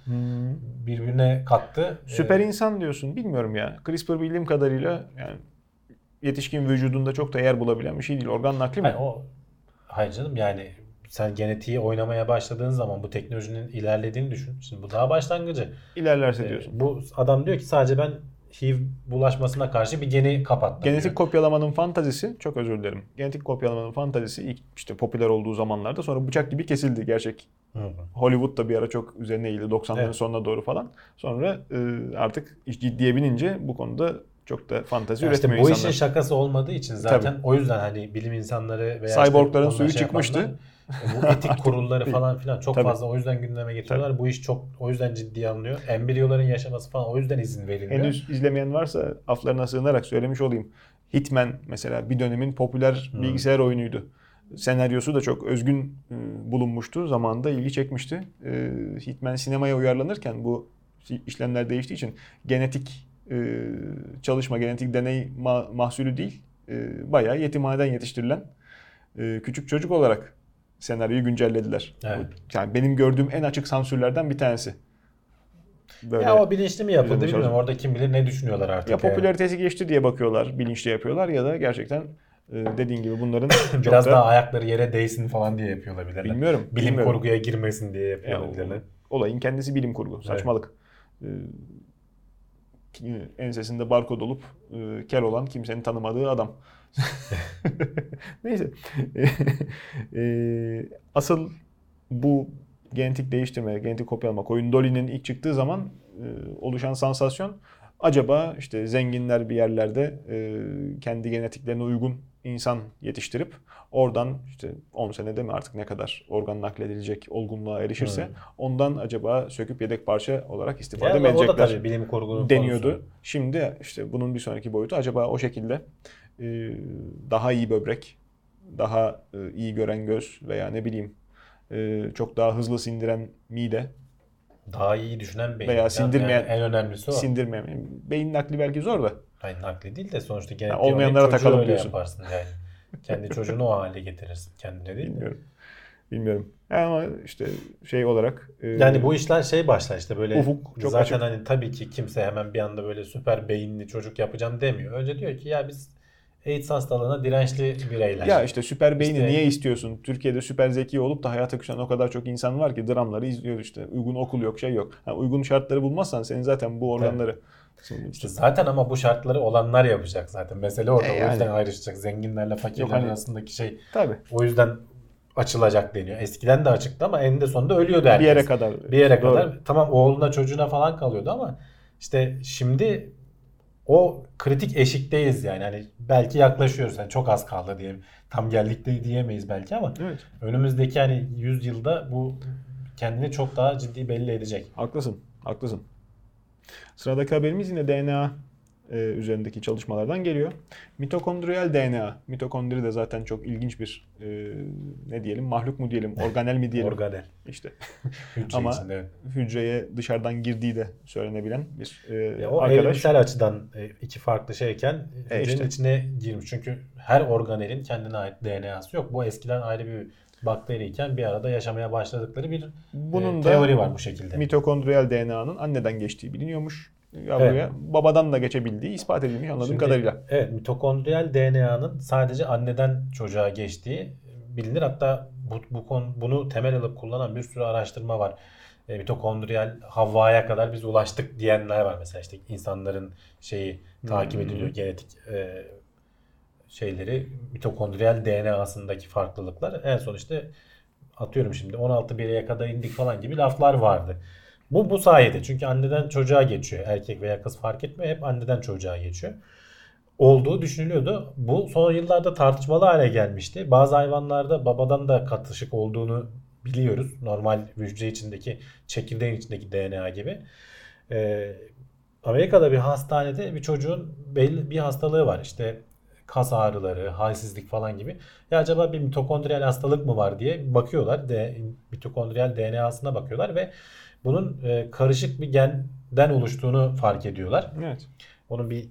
birbirine kattı. Süper Ee, insan diyorsun. Bilmiyorum ya. CRISPR bildiğim kadarıyla yani yetişkin vücudunda çok da yer bulabilen bir şey değil. Organ nakli mi? Hayır, o hayır canım yani sen genetiği oynamaya başladığın zaman bu teknolojinin ilerlediğini düşün. Şimdi bu daha başlangıcı. İlerlerse Ee, diyorsun. bu adam diyor ki sadece ben HIV bulaşmasına karşı bir geni kapattım. Genetik diyor. kopyalamanın fantazisi, çok özür dilerim. Genetik kopyalamanın fantazisi ilk işte popüler olduğu zamanlarda sonra bıçak gibi kesildi gerçek. Hı hı. Hollywood da bir ara çok üzerine eğildi 90'ların Evet. sonuna doğru falan. Sonra e, artık ciddiye binince bu konuda çok da fantazi Ya işte üretmiyor bu insanlar. işin şakası olmadığı için zaten o yüzden hani bilim insanları veya Cyborgların işte suyu şey çıkmıştı. yapanlar, bu etik kurulları falan filan çok Tabii. fazla o yüzden gündeme getiriyorlar. Bu iş çok o yüzden ciddiye alınıyor. Embriyoların yaşaması falan o yüzden izin veriliyor. Henüz izlemeyen varsa aflarına sığınarak söylemiş olayım. Hitman mesela bir dönemin popüler Hmm. bilgisayar oyunuydu. Senaryosu da çok özgün e, bulunmuştu. Zamanında ilgi çekmişti. E, Hitman sinemaya uyarlanırken bu işlemler değiştiği için genetik e, çalışma, genetik deney ma- mahsulü değil, e, bayağı yetimhaneden yetiştirilen e, küçük çocuk olarak senaryoyu güncellediler. Evet. Yani benim gördüğüm en açık sansürlerden bir tanesi. Böyle ya o bilinçli mi yapıldı bilmiyorum. çalışma. Orada kim bilir ne düşünüyorlar artık. ya yani. popülaritesi geçti diye bakıyorlar, bilinçli yapıyorlar ya da gerçekten e, dediğin gibi bunların Biraz da daha ayakları yere değsin falan diye yapıyor olabilirler. bilmiyorum. Bilim bilmiyorum. kurguya girmesin diye yapıyor Ya, olabilirler. olayın kendisi bilim kurgu, saçmalık. E, ki- ensesinde barkod olup e, kel olan kimsenin tanımadığı adam. Neyse. E, asıl bu genetik değiştirme, genetik kopyalama, koyun Dolly'nin ilk çıktığı zaman e, oluşan sansasyon acaba işte zenginler bir yerlerde e, kendi genetiklerine uygun insan yetiştirip oradan işte 10 senede mi artık ne kadar organ nakledilecek olgunluğa erişirse Hmm. ondan acaba söküp yedek parça olarak istifade Yani mi o da edecekler tabii bilim kurgunun deniyordu. konusu. Şimdi işte bunun bir sonraki boyutu acaba o şekilde daha iyi böbrek, daha e, iyi gören göz veya ne bileyim e, çok daha hızlı sindiren mide, Daha iyi düşünen beyin. Veya Yani sindirmeyen- en önemlisi o. sindirme, beyin nakli belki zor da. Hayır nakli değil de sonuçta genetik olmayanlara olarak çocuğu takalım öyle diyorsun. yaparsın yani. Kendi çocuğunu o hale getirirsin kendine değil mi? Bilmiyorum. Bilmiyorum. Ama işte şey olarak e, Yani bu işler şey başlar işte böyle Ufuk çok zaten açık. hani tabii ki kimse hemen bir anda böyle süper beyinli çocuk yapacağım demiyor. Önce diyor ki ya biz AIDS hastalığına dirençli bireyler. Ya işte süper beyni İşte- niye istiyorsun? Türkiye'de süper zeki olup da hayata küsen o kadar çok insan var ki dramları izliyor işte. Uygun okul yok, şey yok. Ha, uygun şartları bulmazsan senin zaten bu organları İşte zaten ama bu şartları olanlar yapacak zaten. Mesele orada. E O yani. yüzden ayrışacak. Zenginlerle fakirler hani- arasındaki şey Tabii. o yüzden açılacak deniyor. Eskiden de açıktı ama eninde sonunda ölüyordu herkes. Bir yere kadar. Bir yere Doğru. kadar tamam oğluna çocuğuna falan kalıyordu ama işte şimdi o kritik eşikteyiz yani. Hani belki yaklaşıyoruz. Yani çok az kaldı diyelim. Tam geldik de diyemeyiz belki ama Evet. önümüzdeki hani 100 yılda bu kendini çok daha ciddi belli edecek. Haklısın. Haklısın. Sıradaki haberimiz yine DNA e, üzerindeki çalışmalardan geliyor. Mitokondriyal DNA. Mitokondri de zaten çok ilginç bir e, ne diyelim mahluk mu diyelim, organel mi diyelim. Organel. işte Hücre Ama- içinde. evet. hücreye dışarıdan girdiği de söylenebilen bir e, Ya o arkadaş. evrimsel açıdan e, iki farklı şeyken E hücrenin işte. içine girmiş. Çünkü her organelin kendine ait DNA'sı yok. Bu eskiden ayrı bir bakteriyken bir arada yaşamaya başladıkları bir Bunun e, da teori var bu şekilde. mitokondriyal DNA'nın anneden geçtiği biliniyormuş. Yavruya babadan da geçebildiği ispat edilmiş anladığım Şimdi, kadarıyla. Evet mitokondriyal DNA'nın sadece anneden çocuğa geçtiği bilinir. Hatta bu, bu konu, bunu temel alıp kullanan bir sürü araştırma var. E, mitokondriyal Havva'ya kadar biz ulaştık diyenler var. Mesela işte insanların şeyi takip Hmm. ediliyor genetik e, şeyleri mitokondriyal DNA'sındaki farklılıklar. En son işte atıyorum şimdi 16 bireye kadar indik falan gibi laflar vardı. Bu bu sayede çünkü anneden çocuğa geçiyor. Erkek veya kız fark etmiyor. Hep anneden çocuğa geçiyor. Olduğu düşünülüyordu. Bu son yıllarda tartışmalı hale gelmişti. Bazı hayvanlarda babadan da katışık olduğunu biliyoruz. Normal hücre içindeki çekirdeğin içindeki DNA gibi. Ee, Amerika'da bir hastanede bir çocuğun belli bir hastalığı var. İşte kas ağrıları, halsizlik falan gibi. Ya acaba bir mitokondriyal hastalık mı var diye bakıyorlar. De, mitokondriyal DNA'sına bakıyorlar ve bunun e, karışık bir genden oluştuğunu fark ediyorlar. Evet. Onun bir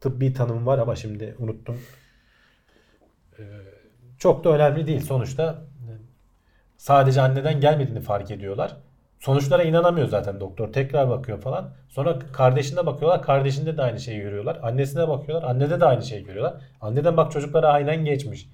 tıbbi tanımı var ama şimdi unuttum. Ee, çok da önemli değil. Sonuçta e, sadece anneden gelmediğini fark ediyorlar. Sonuçlara inanamıyor zaten doktor. Tekrar bakıyor falan. Sonra kardeşine bakıyorlar. Kardeşinde de aynı şeyi görüyorlar. Annesine bakıyorlar. Annede de aynı şeyi görüyorlar. Anneden bak çocuklara aynen geçmiş.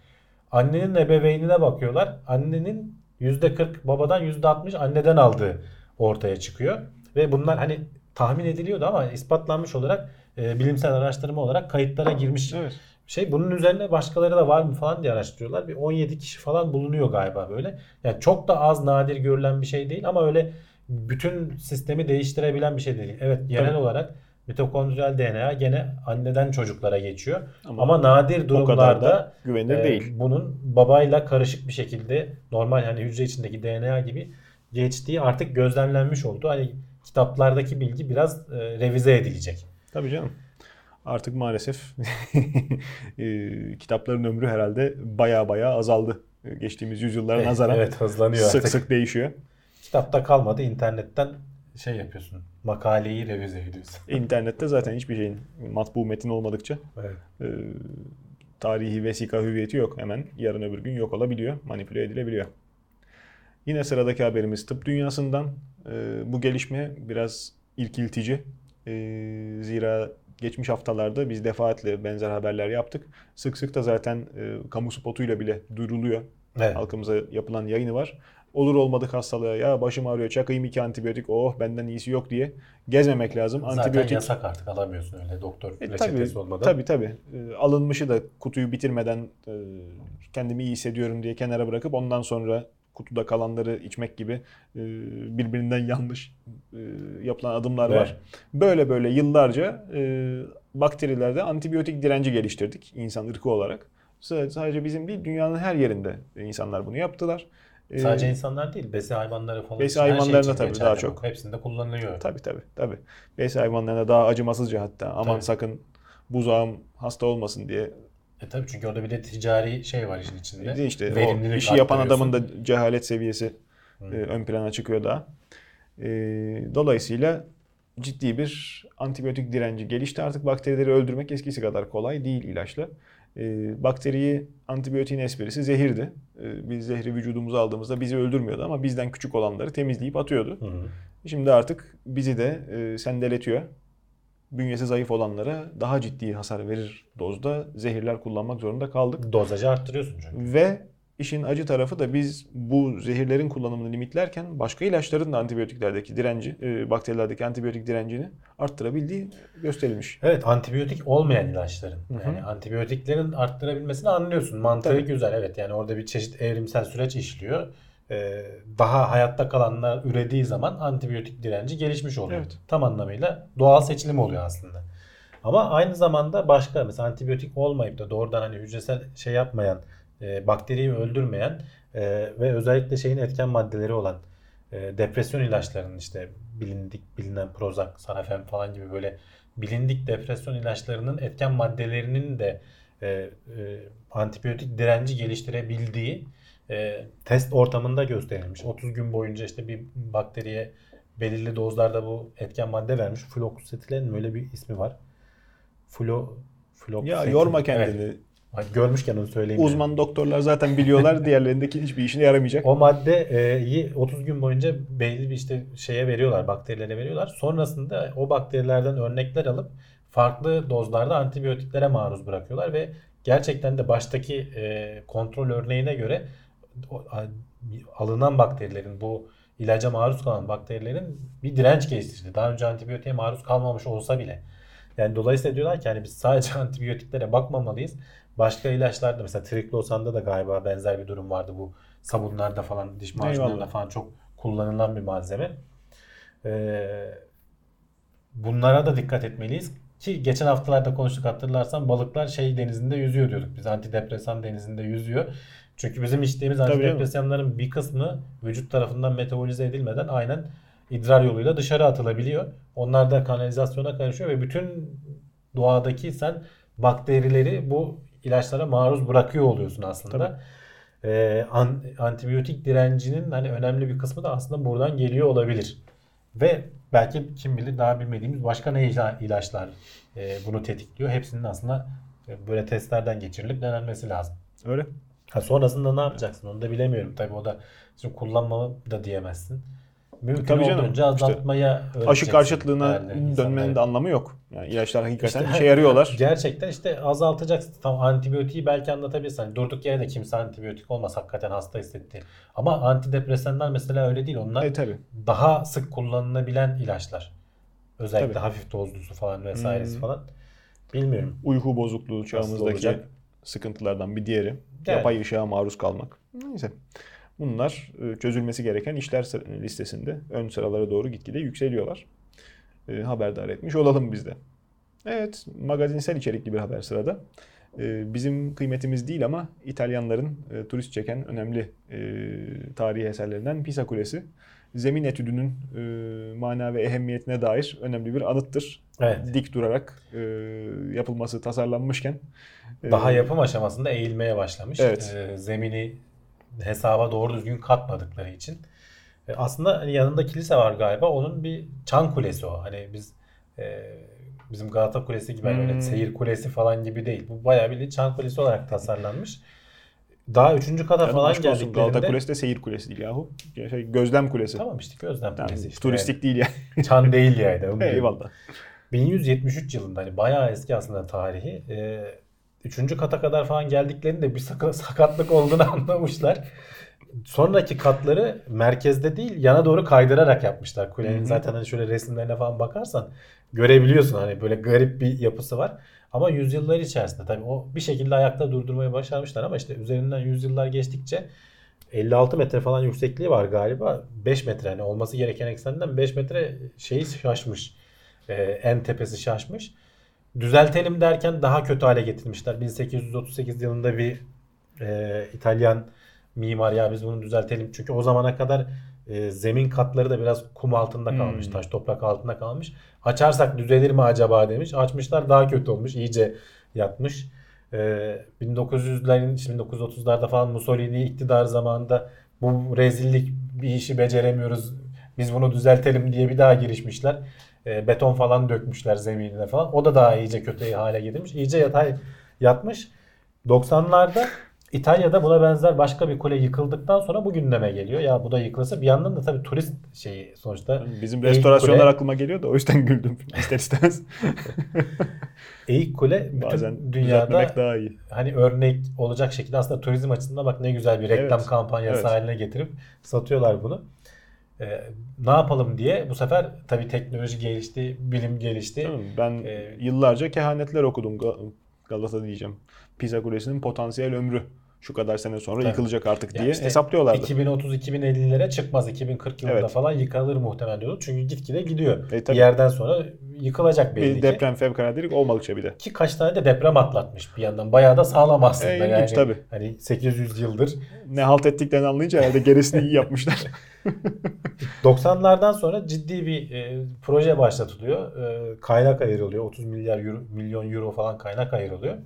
Annenin ebeveynine bakıyorlar. Annenin %40 babadan %60 anneden aldığı ortaya çıkıyor. Ve bunlar hani tahmin ediliyordu ama ispatlanmış olarak e, bilimsel araştırma olarak kayıtlara girmiş Evet. şey. Bunun üzerine başkaları da var mı falan diye araştırıyorlar. Bir 17 kişi falan bulunuyor galiba böyle. Yani çok da az nadir görülen bir şey değil ama öyle bütün sistemi değiştirebilen bir şey değil. Evet genel Tabii. olarak mitokondriyal DNA gene anneden çocuklara geçiyor. Ama Ama, nadir durumlarda da güvenilir e, değil. bunun babayla karışık bir şekilde normal hani hücre içindeki DNA gibi geçtiği artık gözlemlenmiş oldu. Hani kitaplardaki bilgi biraz e, revize edilecek. Tabii canım. Artık maalesef e, kitapların ömrü herhalde baya baya azaldı. Geçtiğimiz yüzyıllara nazaran Evet hızlanıyor sık artık. sık değişiyor. Kitapta kalmadı internetten şey yapıyorsun. Makaleyi revize ediyorsun. İnternette zaten hiçbir şeyin matbu metin olmadıkça Evet. e, tarihi vesika hüviyeti yok. Hemen yarın öbür gün yok olabiliyor, manipüle edilebiliyor. Yine sıradaki haberimiz tıp dünyasından. E, bu gelişme biraz irkiltici. E, zira geçmiş haftalarda biz defaatle benzer haberler yaptık. Sık sık da zaten e, kamu spotuyla bile duyuruluyor. Evet. Halkımıza yapılan yayını var. Olur olmadık hastalığa ya başım ağrıyor çakayım iki antibiyotik oh benden iyisi yok diye gezmemek lazım. Zaten antibiyotik yasak artık alamıyorsun öyle doktor e, reçetesi tabii, olmadan. tabii tabii. E, alınmışı da kutuyu bitirmeden e, kendimi iyi hissediyorum diye kenara bırakıp ondan sonra kutuda kalanları içmek gibi e, birbirinden yanlış yapılan adımlar Evet. var. Böyle böyle yıllarca bakterilerde antibiyotik direnci geliştirdik insan ırkı olarak. Sadece bizim değil dünyanın her yerinde insanlar bunu yaptılar. E, Sadece insanlar değil, besi hayvanları falan. Besi şey hayvanlarına için tabii daha çok. Hepsinde kullanılıyor. Tabii tabii tabii. Besi hayvanlarına daha acımasızca hatta aman Tabii. sakın buzağım hasta olmasın diye E tabii çünkü orada bir de ticari şey var işin içinde. De işte o Verimlilik işi yapan adamın da cehalet seviyesi e, ön plana çıkıyor daha. E, dolayısıyla ciddi bir antibiyotik direnci gelişti. Artık bakterileri öldürmek eskisi kadar kolay değil ilaçla. E, bakteriyi antibiyotiğin esprisi zehirdi. E, biz zehri vücudumuza aldığımızda bizi öldürmüyordu ama bizden küçük olanları temizleyip atıyordu. Hı hı. Şimdi artık bizi de e, sendeletiyor. Bünyesi zayıf olanlara daha ciddi hasar verir dozda zehirler kullanmak zorunda kaldık. Dozajı arttırıyorsun çünkü. Ve işin acı tarafı da biz bu zehirlerin kullanımını limitlerken başka ilaçların da antibiyotiklerdeki direnci, e, bakterilerdeki antibiyotik direncini arttırabildiği gösterilmiş. Evet antibiyotik olmayan ilaçların. Hı hı. Yani antibiyotiklerin arttırabilmesini anlıyorsun. Mantığı Tabii. güzel evet. Yani orada bir çeşit evrimsel süreç işliyor. Ee, daha hayatta kalanlar ürediği zaman antibiyotik direnci gelişmiş oluyor. Evet. Tam anlamıyla doğal seçilim oluyor aslında. Ama aynı zamanda başka mesela antibiyotik olmayıp da doğrudan hani hücresel şey yapmayan, e, bakteriyi öldürmeyen e, ve özellikle şeyin etken maddeleri olan e, depresyon ilaçlarının işte bilindik bilinen Prozac, Sanafen falan gibi böyle bilindik depresyon ilaçlarının etken maddelerinin de e, e, antibiyotik direnci geliştirebildiği e, test ortamında gösterilmiş. 30 gün boyunca işte bir bakteriye belirli dozlarda bu etken madde vermiş. Floxetilen mi öyle bir ismi var. Flo, floxetin. Ya yorma Evet. kendini. Ay, Görmüşken onu söyleyeyim. Uzman doktorlar zaten biliyorlar. Diğerlerindeki hiçbir işine yaramayacak. O maddeyi 30 gün boyunca belli bir işte şeye veriyorlar, bakterilere veriyorlar. Sonrasında o bakterilerden örnekler alıp farklı dozlarda antibiyotiklere maruz bırakıyorlar ve gerçekten de baştaki e, kontrol örneğine göre alınan bakterilerin bu ilaca maruz kalan bakterilerin bir direnç geliştirdi. Daha önce antibiyotiğe maruz kalmamış olsa bile. Yani dolayısıyla diyorlar ki hani biz sadece antibiyotiklere bakmamalıyız. Başka ilaçlarda mesela triklosanda da galiba benzer bir durum vardı bu sabunlarda falan diş macunlarında falan çok kullanılan bir malzeme. Ee, bunlara da dikkat etmeliyiz ki geçen haftalarda konuştuk hatırlarsan balıklar şey denizinde yüzüyor diyorduk. Biz antidepresan denizinde yüzüyor. Çünkü bizim içtiğimiz Tabii antidepresanların bir kısmı vücut tarafından metabolize edilmeden aynen idrar yoluyla dışarı atılabiliyor. Onlar da kanalizasyona karışıyor ve bütün doğadaki sen bakterileri bu ilaçlara maruz bırakıyor oluyorsun aslında. Ee, an- antibiyotik direncinin hani önemli bir kısmı da aslında buradan geliyor olabilir. Ve belki kim bilir daha bilmediğimiz başka ne ila- ilaçlar e, bunu tetikliyor. Hepsinin aslında e, böyle testlerden geçirilip denenmesi lazım. Öyle. Ha, sonrasında ne yapacaksın onu da bilemiyorum. Tabii o da şimdi kullanmamı da diyemezsin. Mümkün Tabii canım. olduğunca İşte azaltmaya Aşı öğreteceksin karşıtlığına yani dönmenin de anlamı yok. Yani ilaçlar hakikaten İşte işe yarıyorlar. Gerçekten işte azaltacaksın. Tam antibiyotiği belki anlatabilirsin. Hani durduk yere de kimse antibiyotik olmaz hakikaten hasta hissetti. Ama antidepresanlar mesela öyle değil. Onlar E tabi. daha sık kullanılabilen ilaçlar. Özellikle Tabii. hafif dozlusu falan vesairesi Hmm. falan. Bilmiyorum. Uyku bozukluğu çağımızdaki sıkıntılardan bir diğeri. Yani. Yapay ışığa maruz kalmak. Neyse. Bunlar e, çözülmesi gereken işler listesinde ön sıralara doğru gitgide yükseliyorlar. E, haberdar etmiş olalım biz de. Evet, magazinsel içerikli bir haber sırada. E, bizim kıymetimiz değil ama İtalyanların e, turist çeken önemli e, tarihi eserlerinden Pisa Kulesi. Zemin etüdünün e, mana ve ehemmiyetine dair önemli bir anıttır. Evet. Dik durarak e, yapılması tasarlanmışken. e, Daha yapım aşamasında eğilmeye başlamış. Evet. Zemini hesaba doğru düzgün katmadıkları için. E, aslında hani yanında kilise var galiba. Onun bir çan kulesi o. Hani biz e, bizim Galata Kulesi gibi hani öyle Hmm. seyir kulesi falan gibi değil. Bu bayağı bir çan kulesi olarak tasarlanmış. Daha üçüncü kata Canım falan olsun, Galata geldiklerinde Kulesi de seyir kulesi değil yahu. Şey, gözlem kulesi. Tamam işte gözlem Yani kulesi işte. turistik değil yani. Yani. Çan değil yani. Eyvallah. 1173 yılında hani bayağı eski aslında tarihi. Ee, üçüncü kata kadar falan geldiklerinde bir saka- sakatlık olduğunu anlamışlar. Sonraki katları merkezde değil yana doğru kaydırarak yapmışlar. Kulenin Hı hı. zaten hani şöyle resimlerine falan bakarsan görebiliyorsun hani böyle garip bir yapısı var. Ama yüzyıllar içerisinde tabii o bir şekilde ayakta durdurmayı başarmışlar ama işte üzerinden yüzyıllar geçtikçe 56 metre falan yüksekliği var galiba. 5 metre hani olması gereken eksenden 5 metre şeyi şaşmış. Ee, en tepesi şaşmış. Düzeltelim derken daha kötü hale getirmişler. 1838 yılında bir e, İtalyan mimar ya biz bunu düzeltelim. Çünkü o zamana kadar e, zemin katları da biraz kum altında kalmış. Hmm. Taş toprak altında kalmış. Açarsak düzelir mi acaba demiş. Açmışlar daha kötü olmuş. iyice yatmış. E, 1900'lerin 1930'larda falan Mussolini iktidar zamanında bu rezillik bir işi beceremiyoruz. Biz bunu düzeltelim diye bir daha girişmişler. E, beton falan dökmüşler zeminine falan. O da daha iyice kötü hale getirmiş. İyice yatay yatmış. 90'larda İtalya'da buna benzer başka bir kule yıkıldıktan sonra bu gündeme geliyor. Ya bu da yıkılsa bir yandan da tabii turist şeyi sonuçta Bizim restorasyonlar Kule- aklıma geliyor da o yüzden güldüm ister istemez. Eğik Kule bütün Bazen dünyada daha iyi. hani örnek olacak şekilde aslında turizm açısından bak ne güzel bir reklam Evet. kampanyası Evet. haline getirip satıyorlar bunu. Ee, ne yapalım diye bu sefer tabii teknoloji gelişti, bilim gelişti. Ben Ee, yıllarca kehanetler okudum Ga- Galata diyeceğim. Pisa Kulesi'nin potansiyel ömrü şu kadar sene sonra Tabii. yıkılacak artık Ya diye işte hesaplıyorlardı. 2030-2050'lere çıkmaz. 2040 yılında Evet. falan yıkılır muhtemelen diyordu. Çünkü gitgide gidiyor. E, bir yerden sonra yıkılacak belli bir ki. deprem fevkaladelik olmadıkça bir de. Ki kaç tane de deprem atlatmış bir yandan. Bayağı da sağlam aslında. E, ilginç yani, tabii. Hani 800 yıldır. Ne halt ettiklerini anlayınca herhalde gerisini iyi yapmışlar. 90'lardan sonra ciddi bir e, proje başlatılıyor. E, kaynak ayrılıyor. 30 milyar euro, milyon euro falan kaynak ayrılıyor.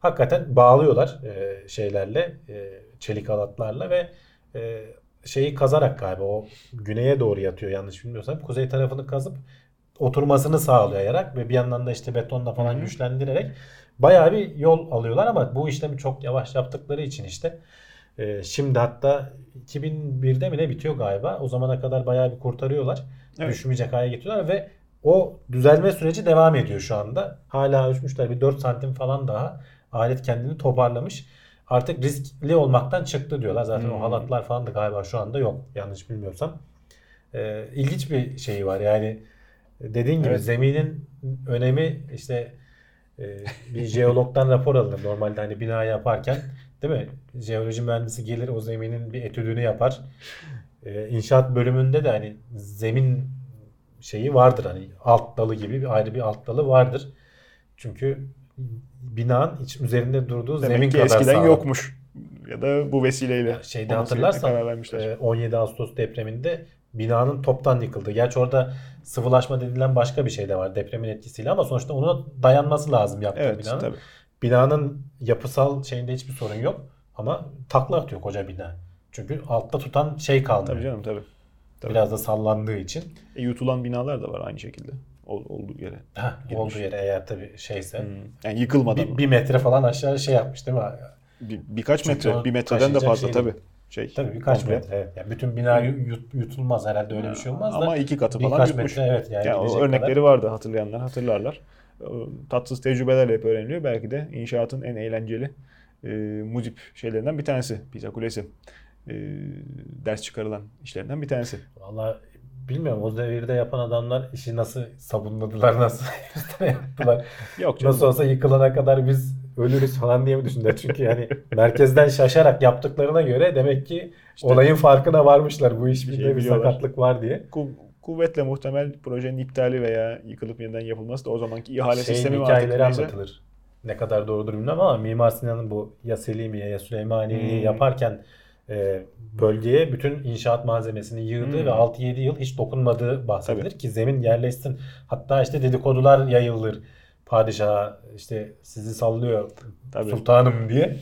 Hakikaten bağlıyorlar e, şeylerle, e, çelik halatlarla ve e, şeyi kazarak galiba o güneye doğru yatıyor yanlış bilmiyorsam. Kuzey tarafını kazıp oturmasını sağlayarak ve bir yandan da işte betonla falan Hı hı. güçlendirerek bayağı bir yol alıyorlar ama bu işlemi çok yavaş yaptıkları için işte e, şimdi hatta 2001'de mi ne bitiyor galiba. O zamana kadar bayağı bir kurtarıyorlar. Evet. Düşmeyecek hale getiriyorlar ve o düzelme süreci devam ediyor şu anda. Hala ölçmüşler bir 4 santim falan daha alet kendini toparlamış. Artık riskli olmaktan çıktı diyorlar. Zaten o Hmm. halatlar falan da galiba şu anda yok. Yanlış bilmiyorsam. Ee, ilginç bir şey var. Yani dediğin gibi Evet. zeminin önemi işte e, bir jeologdan rapor alınır. Normalde hani bina yaparken değil mi? Jeoloji mühendisi gelir o zeminin bir etüdünü yapar. Ee, inşaat bölümünde de hani zemin şeyi vardır hani alt dalı gibi bir ayrı bir alt dalı vardır. Çünkü binanın iç üzerinde durduğu zemin Demek ki kadar eskiden sağlam. yokmuş. Ya da bu vesileyle. Şeyde hatırlarsan gerektiğine karar vermişler. e, 17 Ağustos depreminde binanın toptan yıkıldı. Gerçi orada sıvılaşma denilen başka bir şey de var depremin etkisiyle ama sonuçta ona dayanması lazım yaptığı evet binanın. tabii. Binanın yapısal şeyinde hiçbir sorun yok ama takla atıyor koca bina. Çünkü altta tutan şey kalmıyor. Tabii canım tabii. tabii. Biraz da sallandığı için. E, yutulan binalar da var aynı şekilde. Ol- olduğu yere. Girmiş. olduğu yere eğer tabii şeyse. Hmm. Yani yıkılmadan. Bir, bir metre falan aşağı şey yapmış değil mi? Bir- birkaç Çünkü metre. Bir metreden de fazla şey tabii. şey. Tabii birkaç komple. metre. Evet. Yani bütün bina yut- yutulmaz herhalde öyle bir şey olmaz da. Ama iki katı falan birkaç yutmuş. metre evet yani Yani örnekleri kadar. vardı hatırlayanlar hatırlarlar. Tatsız tecrübelerle hep öğreniliyor. Belki de inşaatın en eğlenceli e, muzip şeylerinden bir tanesi. Pisa Kulesi. E, ders çıkarılan işlerinden bir tanesi. Valla bilmiyorum o devirde yapan adamlar işi nasıl sabunladılar nasıl yaptılar. Yok canım. Nasıl olsa yıkılana kadar biz ölürüz falan diye mi düşündüler? Çünkü yani merkezden şaşarak yaptıklarına göre demek ki İşte olayın farkına varmışlar. Bu iş bir şey bir sakatlık var diye. Kuvvetle muhtemel projenin iptali veya yıkılıp yeniden yapılması da o zamanki ihale Şeyin sistemi mi artık hikayeleri neyse. anlatılır. Ne kadar doğrudur bilmem ama Mimar Sinan'ın bu ya Selimiye ya Süleymaniye'yi Hmm. yaparken e, bölgeye bütün inşaat malzemesini yığdı Hmm. ve 6-7 yıl hiç dokunmadığı bahsedilir ki zemin yerleşsin. Hatta işte dedikodular yayılır. Padişaha işte sizi sallıyor Tabii. sultanım diye.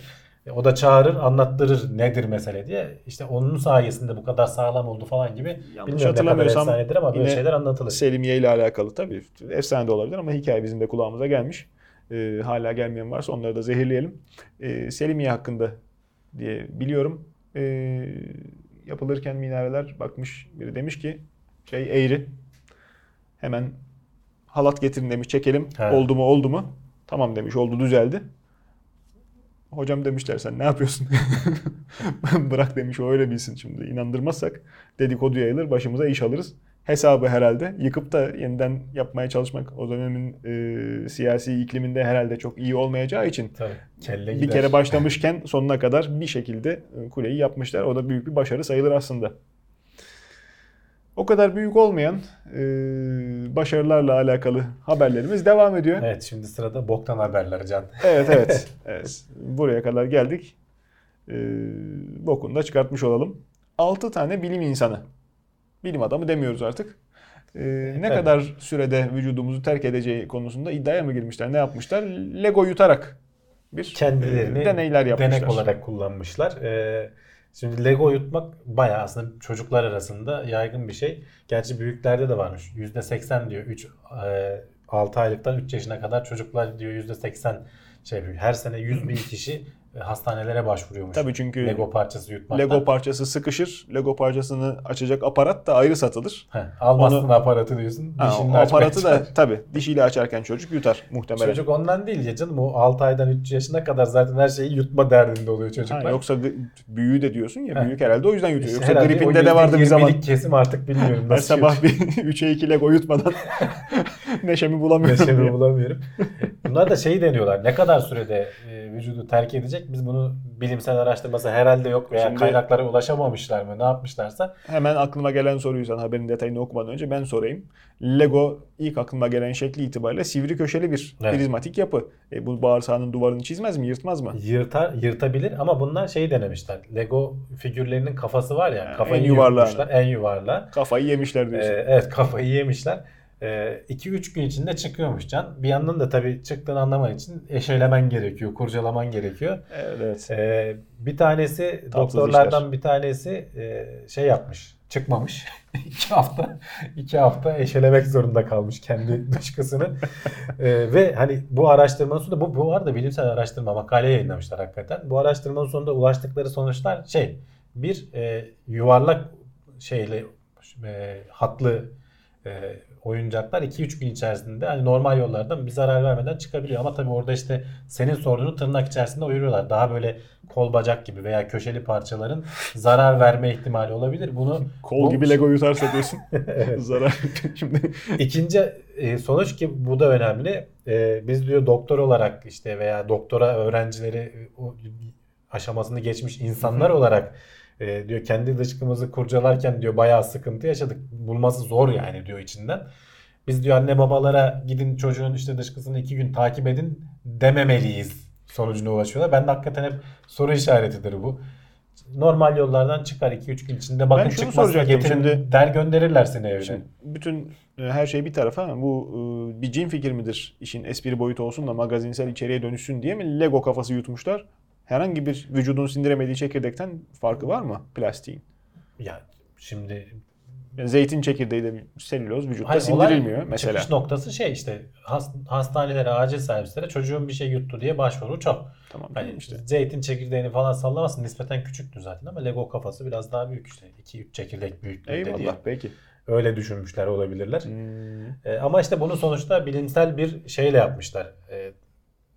E, O da çağırır anlattırır nedir mesele diye. İşte onun sayesinde bu kadar sağlam oldu falan gibi. Yanlış Bilmiyorum ne kadar hatırlamıyorsam ama böyle şeyler anlatılır. Selimiye ile alakalı tabii. Efsane de olabilir ama hikaye bizim de kulağımıza gelmiş. Ee, hala gelmeyen varsa onları da zehirleyelim. Ee, Selimiye hakkında diye biliyorum. Ee, yapılırken minareler bakmış biri demiş ki şey eğri. Hemen halat getirin demiş çekelim. He. Oldu mu oldu mu? Tamam demiş oldu düzeldi. Hocam demişler sen ne yapıyorsun? Bırak demiş o öyle bilsin şimdi. İnandırmazsak dedikodu yayılır başımıza iş alırız. Hesabı herhalde yıkıp da yeniden yapmaya çalışmak o dönemin e, siyasi ikliminde herhalde çok iyi olmayacağı için Tabii. Kelle bir gider. kere başlamışken sonuna kadar bir şekilde kuleyi yapmışlar. O da büyük bir başarı sayılır aslında. O kadar büyük olmayan e, başarılarla alakalı haberlerimiz devam ediyor. Evet şimdi sırada boktan haberler Can. Evet evet. evet. Buraya kadar geldik. Ee, bokunu da çıkartmış olalım. 6 tane bilim insanı. Bilim adamı demiyoruz artık. Ee, ne tabii. kadar sürede vücudumuzu terk edeceği konusunda iddiaya mı girmişler? Ne yapmışlar? Lego yutarak bir Kendilerini e, deneyler yapmışlar. denek olarak kullanmışlar. Ee, şimdi Lego yutmak bayağı aslında çocuklar arasında yaygın bir şey. Gerçi büyüklerde de varmış. %80 diyor. 3 6 aylıktan 3 yaşına kadar çocuklar diyor %80 şey yapıyor. Her sene 100 bin kişi e, hastanelere başvuruyormuş. Tabii çünkü Lego Lego, parçası yutmaktan. parçası sıkışır. Lego parçasını açacak aparat da ayrı satılır. Heh, almazsın Onu- aparatı diyorsun. Ha, o aparatı da tabii dişiyle açarken çocuk yutar muhtemelen. Çocuk ondan değil ya canım. O 6 aydan 3 yaşına kadar zaten her şeyi yutma derdinde oluyor çocuklar. Ha, yoksa büyüğü de diyorsun ya Heh. büyük herhalde o yüzden yutuyor. Yoksa herhalde gripinde de vardı bir zaman. %20'lik kesim artık bilmiyorum. Her sabah bir 3'e 2 Lego yutmadan neşemi bulamıyorum. Neşemi diye. bulamıyorum. Bunlar da şeyi deniyorlar. Ne kadar sürede e, vücudu terk edecek? Biz bunu bilimsel araştırması herhalde yok veya Şimdi- kaynaklara ulaşamamışlar mı? Ne yapmışlarsa. Hemen aklıma gelen soruyu sen haberin detayını okumadan önce ben sorayım. Lego ilk aklıma gelen şekli itibariyle sivri köşeli bir Evet. prizmatik yapı. E, bu bağırsağının duvarını çizmez mi, yırtmaz mı? Yırtar, yırtabilir ama bunlar şey denemişler. Lego figürlerinin kafası var ya. Ha, kafayı en yuvarlağı. En yuvarlağı. Kafayı yemişler Ee, diyorsun. evet kafayı yemişler. 2-3 gün içinde çıkıyormuş Can. Bir yandan da tabii çıktığını anlaman için eşelemen gerekiyor, kurcalaman gerekiyor. evet, evet. Ee, bir tanesi Tatsız doktorlardan işler. bir tanesi e, şey yapmış. Çıkmamış. iki hafta iki hafta eşelemek zorunda kalmış kendi dışkısını. Ee, ve hani bu araştırmanın sonunda bu, bu arada bilimsel araştırma makale yayınlamışlar hakikaten. Bu araştırmanın sonunda ulaştıkları sonuçlar şey bir e, yuvarlak şeyle e, hatlı e, oyuncaklar 2-3 gün içerisinde hani normal yollardan bir zarar vermeden çıkabiliyor. Ama tabii orada işte senin sorduğunu tırnak içerisinde uyuruyorlar. Daha böyle kol bacak gibi veya köşeli parçaların zarar verme ihtimali olabilir. Bunu Kol bu- gibi Lego yutarsa diyorsun. Evet. Zarar. Şimdi İkinci e, sonuç ki bu da önemli. E, biz diyor doktor olarak işte veya doktora öğrencileri e, aşamasını geçmiş insanlar olarak e, diyor kendi dışkımızı kurcalarken diyor bayağı sıkıntı yaşadık. Bulması zor yani diyor içinden. Biz diyor anne babalara gidin çocuğun işte dışkısını iki gün takip edin dememeliyiz sonucuna ulaşıyorlar. Ben de hakikaten hep soru işaretidir bu. Normal yollardan çıkar 2-3 gün içinde bakın şunu soracaktım getirin şimdi. der gönderirler seni evine. Şimdi bütün e, her şey bir tarafa ama bu e, bir cin fikir midir? İşin espri boyutu olsun da magazinsel içeriğe dönüşsün diye mi Lego kafası yutmuşlar? Herhangi bir vücudun sindiremediği çekirdekten farkı var mı plastiğin? Ya şimdi Yani zeytin çekirdeği de selüloz vücutta Hayır, olay sindirilmiyor mesela. Çıkış noktası şey işte has- hastanelere, acil servislere çocuğun bir şey yuttu diye başvuru çok. Tamam Hani işte. zeytin çekirdeğini falan sallamasın nispeten küçüktü zaten ama Lego kafası biraz daha büyük işte. 2-3 çekirdek büyüklüğünde diye. Eyvallah peki. Öyle düşünmüşler olabilirler. Hmm, E, ama işte bunu sonuçta bilimsel bir şeyle yapmışlar. E,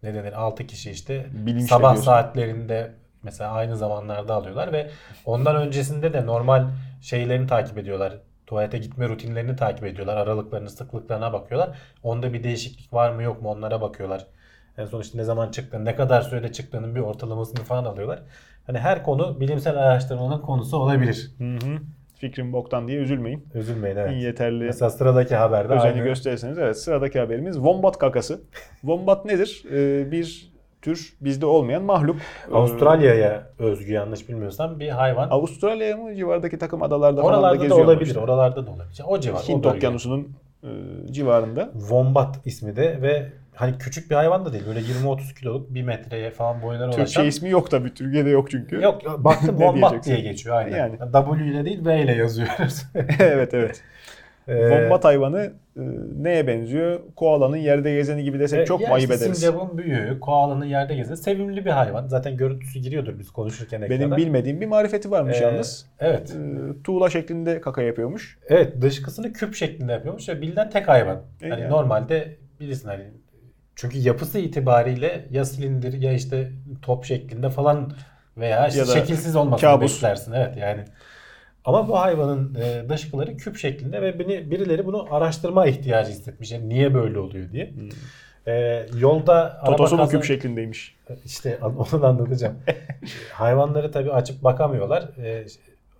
ne denir 6 kişi işte Bilinçle sabah diyorsun. saatlerinde mesela aynı zamanlarda alıyorlar ve ondan öncesinde de normal şeylerini takip ediyorlar. Tuvalete gitme rutinlerini takip ediyorlar. Aralıklarını, sıklıklarına bakıyorlar. Onda bir değişiklik var mı yok mu onlara bakıyorlar. En son işte ne zaman çıktığını, ne kadar sürede çıktığının bir ortalamasını falan alıyorlar. Hani her konu bilimsel araştırmanın konusu olabilir. Hı hı. Fikrim boktan diye üzülmeyin. Üzülmeyin evet. Yeterli Mesela sıradaki haberde özeni aynı. gösterirseniz. Evet sıradaki haberimiz Wombat kakası. Wombat nedir? Ee, bir tür bizde olmayan mahluk. Ee, Avustralya'ya özgü yanlış bilmiyorsam bir hayvan. Avustralya mı civardaki takım adalarda falan da Oralarda da geziyor. olabilir. Oralarda da olabilir. O civar. Hint okyanusunun e, civarında. Wombat ismi de ve hani küçük bir hayvan da değil. Böyle 20-30 kiloluk 1 metreye falan Türkçe ulaşan. ismi yok tabii. Türkiye'de yok çünkü. Yok baktım diyeceksin? diye geçiyor aynen. Yani. W ile değil V ile yazıyoruz. evet evet. Ee, hayvanı e, neye benziyor? Koalanın yerde gezeni gibi desek e, çok mu ayıp ederiz? Sincap'ın büyüğü, koalanın yerde gezen sevimli bir hayvan. Zaten görüntüsü giriyordur biz konuşurken Benim ekrana. bilmediğim bir marifeti varmış Ee, yalnız. Evet. E, tuğla şeklinde kaka yapıyormuş. Evet dışkısını küp şeklinde yapıyormuş ve bilinen tek hayvan. E, hani yani. normalde bilirsin hani çünkü yapısı itibariyle ya silindir ya işte top şeklinde falan veya işte Ya şekilsiz olmasını kabus. beklersin. Evet yani. Ama bu hayvanın e, dışkıları küp şeklinde ve beni, birileri bunu araştırma ihtiyacı hissetmiş. Yani niye böyle oluyor diye. E, yolda araba Totosu kaza- küp şeklindeymiş. işte an- onu da anlatacağım. Hayvanları tabii açıp bakamıyorlar. Ee,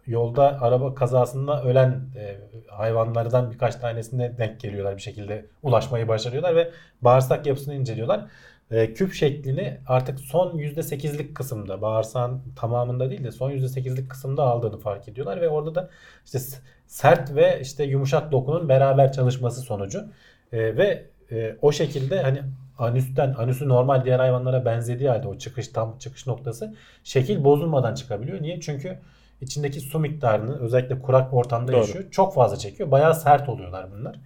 yolda araba kazasında ölen e, hayvanlardan birkaç tanesine denk geliyorlar bir şekilde ulaşmayı başarıyorlar ve bağırsak yapısını inceliyorlar. Ee, küp şeklini artık son %8'lik kısımda bağırsağın tamamında değil de son %8'lik kısımda aldığını fark ediyorlar ve orada da işte sert ve işte yumuşak dokunun beraber çalışması sonucu e, ve e, o şekilde hani anüsten anüsü normal diğer hayvanlara benzediği halde o çıkış tam çıkış noktası şekil bozulmadan çıkabiliyor. Niye? Çünkü içindeki su miktarını özellikle kurak ortamda Doğru. yaşıyor. Çok fazla çekiyor. Bayağı sert oluyorlar bunlar.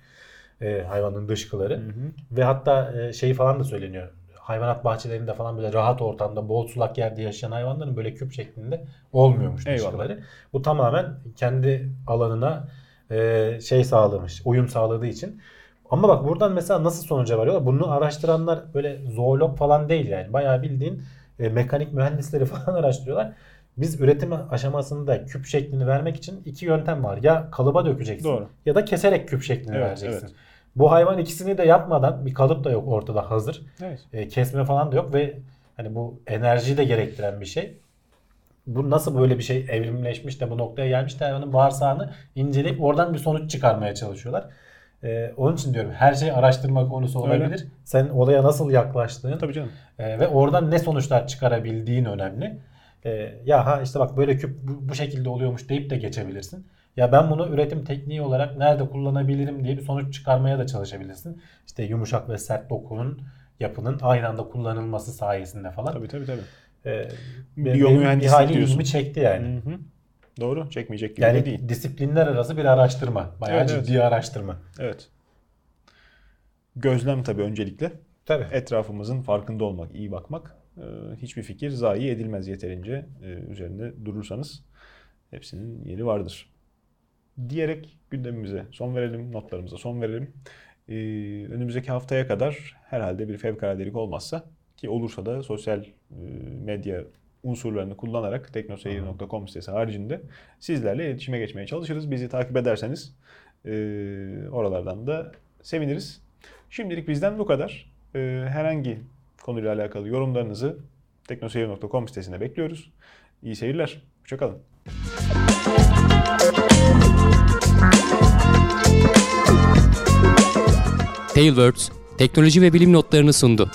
E, hayvanın dışkıları. Ve hatta e, şey falan da söyleniyor. Hayvanat bahçelerinde falan böyle rahat ortamda bol sulak yerde yaşayan hayvanların böyle küp şeklinde olmuyormuş Eyvallah. dışkıları. Bu tamamen kendi alanına e, şey sağlamış, uyum sağladığı için. Ama bak buradan mesela nasıl sonuca varıyorlar? Bunu araştıranlar böyle zoolog falan değil yani. Bayağı bildiğin e, mekanik mühendisleri falan araştırıyorlar. Biz üretim aşamasında küp şeklini vermek için iki yöntem var. Ya kalıba dökeceksin Doğru. ya da keserek küp şeklini Evet, vereceksin. evet. Bu hayvan ikisini de yapmadan bir kalıp da yok ortada hazır. Evet. E, kesme falan da yok ve hani bu enerjiyi de gerektiren bir şey. Bu nasıl böyle bir şey evrimleşmiş de bu noktaya gelmiş de hayvanın bağırsağını inceleyip oradan bir sonuç çıkarmaya çalışıyorlar. E, onun için diyorum her şey araştırma konusu Öyle. olabilir. Sen olaya nasıl yaklaştığın Tabii canım. e, ve oradan ne sonuçlar çıkarabildiğin önemli. E, ya ha işte bak böyle küp bu, bu şekilde oluyormuş deyip de geçebilirsin. Ya ben bunu üretim tekniği olarak nerede kullanabilirim diye bir sonuç çıkarmaya da çalışabilirsin. İşte yumuşak ve sert dokunun yapının aynı anda kullanılması sayesinde falan. Tabii tabii tabii. E, be- Biyomühendislik diyorsun. ilgimi çekti yani. Hı hı. Doğru. Çekmeyecek gibi de Yani değil. disiplinler arası bir araştırma. Bayağı Evet, evet. ciddi araştırma. Evet. Gözlem tabii öncelikle. Tabii. Etrafımızın farkında olmak, iyi bakmak. Ee, hiçbir fikir zayi edilmez yeterince e, üzerinde durursanız. Hepsinin yeri vardır. Diyerek gündemimize son verelim, notlarımıza son verelim. Ee, önümüzdeki haftaya kadar herhalde bir fevkaladelik olmazsa ki olursa da sosyal e, medya unsurlarını kullanarak teknoseyir.com sitesi haricinde sizlerle iletişime geçmeye çalışırız. Bizi takip ederseniz e, oralardan da seviniriz. Şimdilik bizden bu kadar. Herhangi konuyla alakalı yorumlarınızı teknoseyir.com sitesine bekliyoruz. İyi seyirler. Hoşçakalın. Tailwords teknoloji ve bilim notlarını sundu.